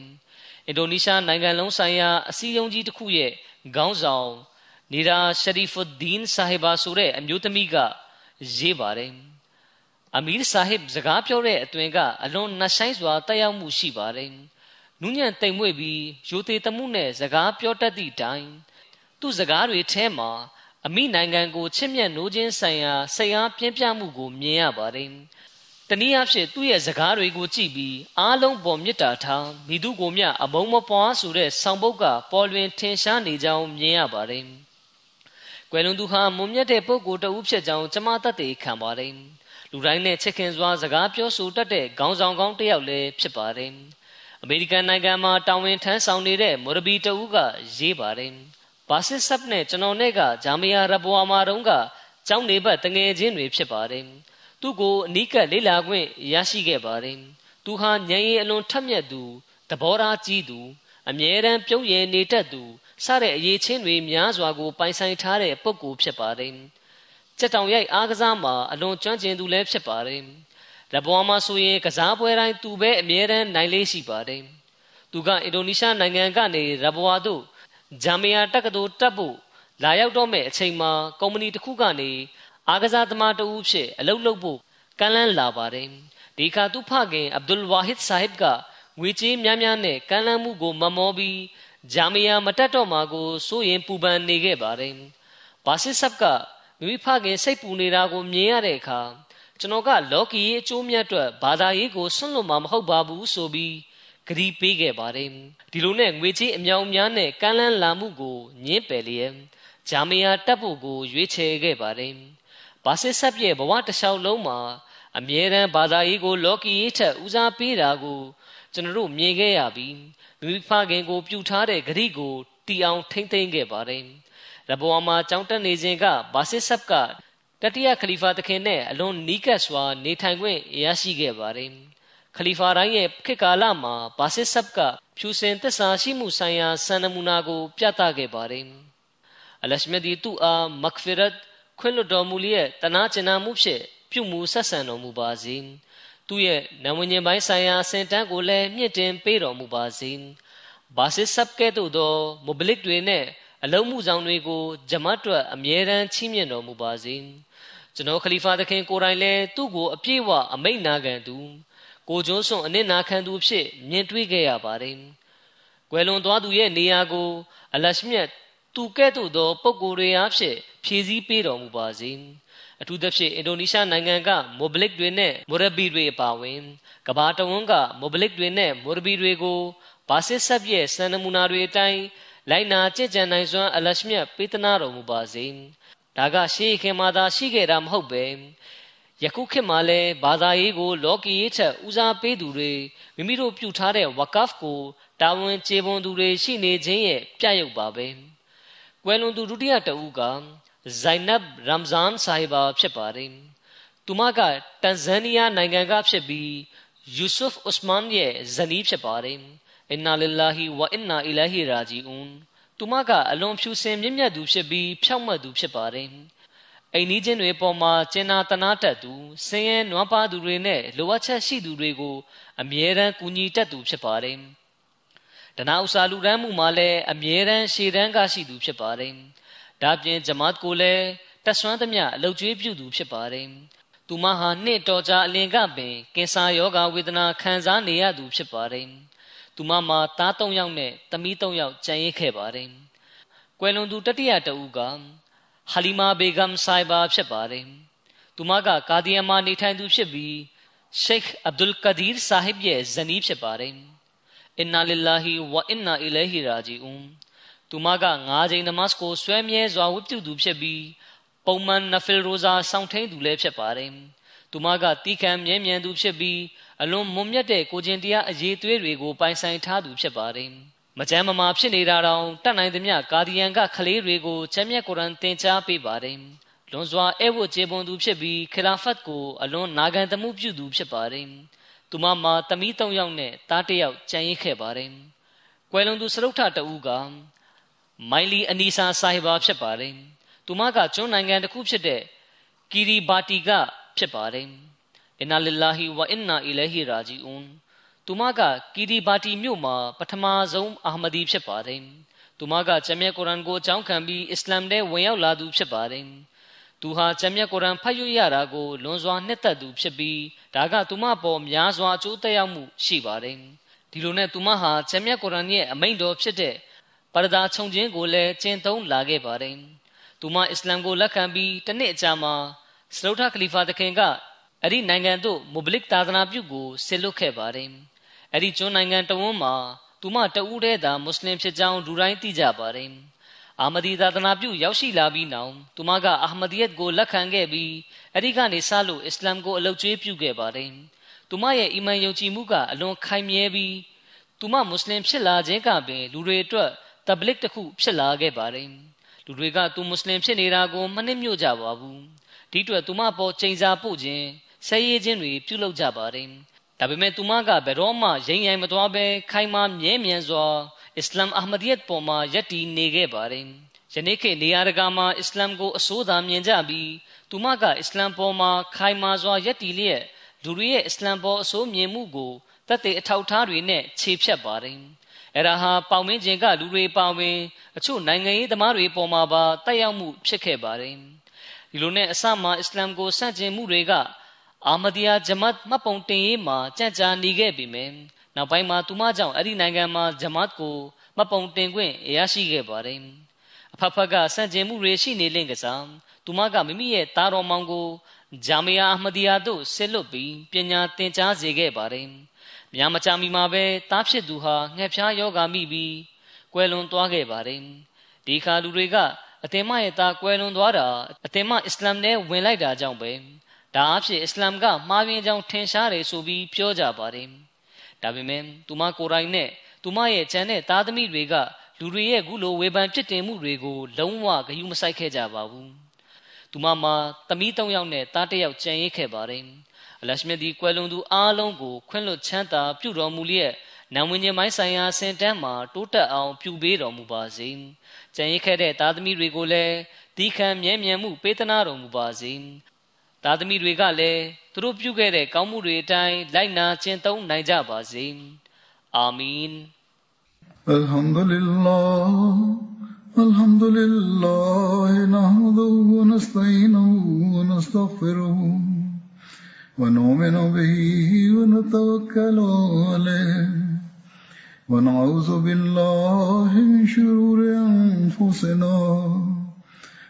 အင်ဒိုနီးရှားနိုင်ငံလုံးဆိုင်ရာအစည်းအရုံးကြီးတစ်ခုရဲ့ခေါင်းဆောင်နီရာရှရီဖူဒင်းဆာဟီဘာဆိုတဲ့အမျိုးသမီးကရေးပါတယ် အမီးဆာဟစ်စကားပြောတဲ့အတွင်ကအလွန်နှဆိုင်စွာတက်ရောက်မှုရှိပါတယ်။နူးညံ့တိမ်မွေ့ပြီးရိုသေတမှုနဲ့စကားပြောတတ်သည့်တိုင်သူ့စကားတွေထဲမှာအမိနိုင်ငံကိုချစ်မြတ်နိုးခြင်းဆိုင်ရာစိတ်အားပြင်းပြမှုကိုမြင်ရပါတယ်။တနည်းအားဖြင့်သူ့ရဲ့စကားတွေကိုကြည့်ပြီးအားလုံးပေါ်မြစ်တာထားမိသူကိုမြအမုံမပွားဆိုတဲ့ဆောင်ပုဒ်ကပေါ်လွင်ထင်ရှားနေကြောင်းမြင်ရပါတယ်။ကွယ်လွန်သူဟာမုံမြတ်တဲ့ပုဂ္ဂိုလ်တဦးဖြစ်ကြောင်းကျွန်မသက်သေခံပါတယ်။ လူတိုင်းနဲ့ချစ်ခင်စွာစကားပြောဆိုတတ်တဲ့ခေါင်းဆောင်ကောင်းတစ်ယောက်လည်းဖြစ်ပါတယ်။အမေရိကန်နိုင်ငံမှာတာဝန်ထမ်းဆောင်နေတဲ့မော်ရဘီတဦးကရေးပါတယ်။ပဘာစစ်ဆပ်နဲ့ကျွန်တော်နဲ့ကဂျာမီယာရဘွာမာတုံးကကျောင်းနေဘက်တငယ်ချင်းတွေဖြစ်ပါတယ်သူ့ကိုအနီးကပ်လေးလာခွင့်ရရှိခဲ့ပါတယ်သူဟာဉာဏ်ရည်အလွန်ထက်မြက်သူသဘောထားကြီးသူအမြဲတမ်းပြုံးရည်နေတတ်သူစတဲ့အရေးချင်းတွေများစွာကိုပိုင်ဆိုင်ထားတဲ့ပုဂ္ဂိုလ်ဖြစ်ပါတယ် ကြက်တောင်ရိုက်အားကစားမှာအလွန်ကျွမ်းကျင်သူလည်းဖြစ်ပါတယ်ရဘွာမှာဆိုရင်ကစားပွဲတိုင်းသူပဲအမြဲတမ်းနိုင်လေးရှိပါတယ်သူကအင်ဒိုနီးရှားနိုင်ငံကနေရဘွာသို့ဂျာမီယာတက္ကသိုလ်တက်ဖို့လာရောက်တော့မဲ့အချိန်မှာကုမ္ပဏီတစ်ခုကနေအားကစားသမားတဦးဖြစ်အလုပ်လုပ်ဖို့ကမ်းလှမ်းလာပါတယ်ဒီခါသူဖခင်အဗ်ဒุลဝါဟစ်ဆာဟစ်ကငွေကြေးများများနဲ့ကမ်းလှမ်းမှုကိုမမောပြီးဂျာမီယာမတက်တော့မှာကိုစိုးရင်ပူပန်နေခဲ့ပါတယ်ဘာစစ်ဆပ်က မိဖခင်စိတ်ပူနေတာကိုမြင်ရတဲ့အခါကျွန်တော်ကလော်ကီရဲ့အကျိုးမြတ်အတွက်ဘာသာရေးကိုဆွန့်လွတ်မှာမဟုတ်ပါဘူးဆိုပြီးဂရီပေးခဲ့ပါတယ်ဒီလိုနဲ့ငွေကြေးအမြောင်များနဲ့ကမ်းလှမ်းလာမှုကိုညှင်းပယ်လျက်ဂျာမီယာတက်ဖို့ကိုရွေးချယ်ခဲ့ပါတယ်ဘာစစ်ဆပ်ရဲ့ဘဝတစ်လျှောက်လုံးမှာအမြဲတမ်းဘာသာရေးကို လော်ကီရေးထက်ဦးစားပေးတာကိုကျွန်တော်တို့မြင်ခဲ့ရပြီးမိဖခင်ကို ပြုထားတဲ့ဂရိကိုတီအောင်ထိမ့်သိမ်းခဲ့ပါတယ် ရဘဝမှာကြောင်းတက်နေစဉ်ကဘာစစ်ဆပ်ကတတိယခလီဖာသခင်နဲ့အလွန်နီးကပ်စွာနေထိုင်ခွင့်ရရှိခဲ့ပါတယ်ခလီဖာတိုင်းရဲ့ခေတ်ကာလမှာဘာစစ်ဆပ်ကဖြူစင်သစ္စာရှိမှုဆိုင်ရာစံနမူနာကို ပြသခဲ့ပါတယ်အလရှမဒီတူအာမဂ်ဖီရတ်ခွင့်လွတ်တော်မူလျက်တနာကျင်နာမှုဖြင့်ပြုမှုဆက်ဆံတော်မူပါစေသူ့ရဲ့နဝဉ္ဇဉ်ပိုင်းဆိုင်ရာအစဉ်တန်းကိုလည်းမြင့်တင်ပေးတော်မူပါစေဘာစစ်ဆပ်ကဲ့သို့သောမိုဘလစ်တွေနဲ့ အလုံးမှုဆောင်တွေကိုဂျမတ်တွက်အမြဲတမ်းချီးမြှင့်တော်မူပါစေကျွန်တော်ခလီဖာသခင်ကိုယ်တိုင်လည်းသူ့ကိုအပြည့်ဝအမိတ်နာခံသူကိုကျွန်းစွန်အနစ်နာခံသူဖြစ်မြင်တွေ့ခဲ့ရပါတယ်။ကွယ်လွန်သွားသူရဲ့နေရာကို အလရှမြတ်သူကဲ့သို့သောပုံကိုယ်တွေအားဖြင့်ဖြည့်ဆည်းပေးတော်မူပါစေ။အထူးသဖြင့်အင်ဒိုနီးရှားနိုင်ငံကမိုဘလစ်တွေနဲ့မိုရဘီတွေအပါအဝင်ကဘာတဝန်းကမိုဘလစ်တွေနဲ့မိုရဘီတွေကိုဘာစစ်ဆက်ရဲ့စံနမူနာတွေအတိုင်း လိုက်နာကြင်ကြံနိုင်စွမ်းအလရှမြတ်ပေးသနာတော်မူပါစေ။ဒါကရှေးခင်မှာသာရှိခဲ့တာမဟုတ်ပဲယခုခေတ်မှာလည်းဘာသာရေးကို လောကီရေးထက်ဦးစားပေးသူတွေမိမိတို့ပြုထားတဲ့ဝကဖ်ကိုတာဝန်ကျေပွန်သူတွေရှိနေခြင်းရဲ့ပြရုပ်ပါပဲ။ကွယ်လွန်သူဒုတိယတဦးကဇိုင်နပ်ရမ်ဇန်ဆာဟီဘာဖြစ်ပါတယ်။သူမကတန်ဇန်နီးယားနိုင်ငံကဖြစ်ပြီးယူဆုဖ်ဥစမန်ရဲ့ဇနီးဖြစ်ပါတယ်။ အင်နာလ illah ဝအင်နာအီလာဟီရာဂျီအွန်သူမကအလွန်ဖြူစင်မြင့်မြတ်သူဖြစ်ပြီးဖြောက်မှတ်သူဖြစ်ပါတယ်။အိမ်နီးချင်းတွေပေါ်မှာကျင်နာတနာတတ်သူဆင်းရဲနွမ်းပါးသူတွေနဲ့လိုအပ်ချက်ရှိသူတွေကိုအမြဲတမ်းကူညီတတ်သူဖြစ်ပါတယ်။တနာဥစာလူရန်မှုမှာလည်းအမြဲတမ်းရှေ့တန်းကရှိသူဖြစ်ပါတယ်။ဒါပြင်ဂျမတ်ကိုလည်းတက်ဆွမ်းသမျှအလုတ်ကျွေးပြုသူဖြစ်ပါတယ်။သူမဟာနှစ်တော်ကြာအလင်ကပင်ကင်ဆာယောဂဝေဒနာခံစားနေရသူဖြစ်ပါတယ်။ သူမမှာသား၃ယောက်နဲ့သမီး၃ယောက်ကျန်ရစ်ခဲ့ပါတယ်။ကွယ်လွန်သူတတိယတဦးကဟလီမာဘေဂမ်ဆိုင်ဘာဖြစ်ပါတယ်။သူမကကာဒီယမာနေထိုင်သူဖြစ်ပြီးရှိခ်အဗ်ဒุลကဒီရ်ဆာဟစ်ရဲ့ဇနီးဖြစ်ပါတယ်။အင်နာလ illah ဝအင်နာအီလိုဟီရာဂျီအွန်သူမက၅ချိန်နမတ်ကိုဆွဲမြဲစွာဝတ်ပြုသူဖြစ်ပြီးပုံမှန်နဖီလ်ရိုဇာစောင့်ထိန်သူလည်းဖြစ်ပါတယ်။သူမကတီးခံမြဲမြံသူဖြစ်ပြီး အလွန်မွန်မြတ်တဲ့ကိုကျင်တရားအရေးသွေးတွေကိုပိုင်ဆိုင်ထားသူဖြစ်ပါတယ်။မကြမ်းမမာဖြစ်နေတာတောင်တတ်နိုင်သမျှကာဒီယန်ကခလေးတွေကိုချမ်းမြတ်ကုရ်အန်သင်ကြားပေးပါတယ်။လွန်စွာအဲဝတ်ကျေပွန်သူဖြစ်ပြီးခလာဖတ်ကိုအလွန်နာခံသမှုပြုသူဖြစ်ပါတယ်။သူမမှာတမီး၃ယောက်နဲ့သားတစ်ယောက်ကြံရစ်ခဲ့ပါတယ်။ကွယ်လွန်သူစရုပ်ထတဦးကမိုင်လီအနီဆာဆာဟီဘာဖြစ်ပါတယ်။သူမကကျွန်းနိုင်ငံတစ်ခုဖြစ်တဲ့ကီရီဘာတီကဖြစ်ပါတယ်။ အင်နာလ illah ဝအင်နာအီလိုဟီရာဂျီအွန်သူမကကီဒီဘာတီမြို့မှာပထမဆုံးအာမဒီဖြစ်ပါတယ်။သူမကဂျမ်မြတ်ကုရ်အန်ကိုအကြောင်းခံပြီးအစ္စလာမ်ထဲဝင်ရောက်လာသူဖြစ်ပါတယ်။သူဟာဂျမ်မြတ်ကုရ်အန်ဖတ်ရရတာကိုလွန်စွာနှစ်သက်သူဖြစ်ပြီးဒါကသူမပေါ်များစွာအကျိုးသက်ရောက်မှုရှိပါတယ်။ဒီလိုနဲ့သူမဟာဂျမ်မြတ်ကုရ်အန်ရဲ့အမိန့်တော်ဖြစ်တဲ့ပရဒါခြုံခြင်းကိုလည်းကျင့်သုံးလာခဲ့ပါတယ်။သူမအစ္စလာမ်ကိုလက်ခံပြီးတစ်နှစ်အကြာမှာစလုထခလီဖာတခင်က အဲ့ဒီနိုင်ငံသို့မုဘလစ်သာသနာပြုကိုဆစ်လွတ်ခဲ့ပါတယ်။အဲ့ဒီကျွန်းနိုင်ငံတဝန်းမှာသူမတဦးတည်းသာမွတ်စလင်ဖြစ်ကြောင်းလူတိုင်းသိကြပါတယ်အာမဒီသာသနာပြုရောက်ရှိလာပြီးနောက်သူမကအာမဒီယတ်ကိုလက်ခံခဲ့ပြီးအဲ့ဒီကနေစလို့အစ္စလာမ်ကိုအလုတ်ကျွေးပြုခဲ့ပါတယ်သူမရဲ့အီမန်ယုံကြည်မှုကအလွန်ခိုင်မြဲပြီးသူမမွတ်စလင်ဖြစ်လာခြင်းကပင်လူတွေအတွက်တတဘလစ်တစ်ခုဖြစ်လာခဲ့ပါတယ်လူတွေကသူမွတ်စလင်ဖြစ်နေတာကိုမနှိမ့်ညွတ်ကြပါဘူးဒီအတွက်သူမပေါ်ချိန်စာပို့ခြင်း ဆဲရေးခြင်းတွေပြုလုပ်ကြပါတယ်ဒါပေမဲ့သူမကဘယ်တော့မှရိမ့်ရိုင်မသွားဘဲခိုင်မာမြဲမြံစွာအစ္စလာမ်အာမဒီယတ်ပေါ်မှာယက်တည်နေခဲ့ပါတယ်ယနေ့ခေတ်နေရာတကာမှာအစ္စလာမ်ကိုအစိုးသာမြင်ကြပြီးသူမကအစ္စလာမ်ပေါ်မှာခိုင်မာစွာယက်တည်လျက်လူတွေရဲ့အစ္စလာမ်ပေါ်အစိုးမြင်မှုကိုတသက်အထောက်ထားတွေနဲ့ခြေဖြတ်ပါတယ်အဲ့ဒါဟာပေါင်မင်းကျင်ကလူတွေပါဝင်အချို့နိုင်ငံရေးသမားတွေပေါ်မှာပါတက်ရောက်မှုဖြစ်ခဲ့ပါတယ်ဒီလိုနဲ့အစမှအစ္စလာမ်ကိုဆန့်ကျင်မှုတွေက အာမဒီယာဂျမတ်မှတ်ပုံတင်ရေးမှာကြံ့ကြာနေခဲ့ပြီမယ်နောက်ပိုင်းမှာသူမကြောင့်အဲ့ဒီနိုင်ငံမှာဂျမတ်ကိုမှတ်ပုံတင်ခွင့်ရရှိခဲ့ပါတယ်အဖဖကဆန့်ကျင်မှုတွေရှိနေလင့်ကစားသူမကမိမိရဲ့တာတော်မောင်ကိုဂျာမီယာအဟမဒီယာတို့ဆစ်လွတ်ပြီးပညာသင်ကြားစေခဲ့ပါတယ်များမချမီမှာပဲတားဖြစ်သူဟာငှက်ဖျားယောဂါမိပြီးကွယ်လွန်သွားခဲ့ပါတယ်ဒီခါလူတွေကအသင်မရဲ့သားကွယ်လွန်သွားတာအသင်မအစ္စလာမ်နဲ့ဝင်လိုက်တာကြောင့်ပဲ ဒါအဖြစ်အစ္စလာမ်ကမှားယွင်းကြောင်းထင်ရှားတယ်ဆိုပြီးပြောကြပါတယ်ဒါပေမဲ့သူမကိုယ်တိုင်နဲ့သူမရဲ့ကျန်တဲ့သားသမီးတွေကလူတွေရဲ့ခုလိုဝေဖန်ပြစ်တင်မှုတွေကိုလုံးဝဂရုမစိုက်ခဲ့ကြပါဘူးသူမမှာသမီး၃ယောက်နဲ့သားတစ်ယောက်ကြံရိတ်ခဲ့ပါတယ်အလရှမြတ်ဒီကွယ်လွန်သူအားလုံးကိုခွင့်လွတ်ချမ်းသာပြုတော်မူလျက်နာဝิญဉ်ပိုင်းဆိုင်ရာစင်တန်းမှာတိုးတက်အောင်ပြုပေးတော်မူပါစေ။ကြံရစ်ခဲ့တဲ့သားသမီးတွေကိုလည်းဒီခံမြဲမြံမှုပေးသနာတော်မူပါစေ။ သားသမီးတွေကလည်းသူတို့ပြုခဲ့တဲ့ကောင်းမှုတွေအတိုင်းလိုက်နာကျင့်သုံးနိုင်ကြပါစေ။အာမင်။ Alhamdulillah Alhamdulillah nahmaduhu wa nasta'inuhu wa nastaghfiruh ونؤمن به ونتوكل عليه ونعوذ بالله من شرور أنفسنا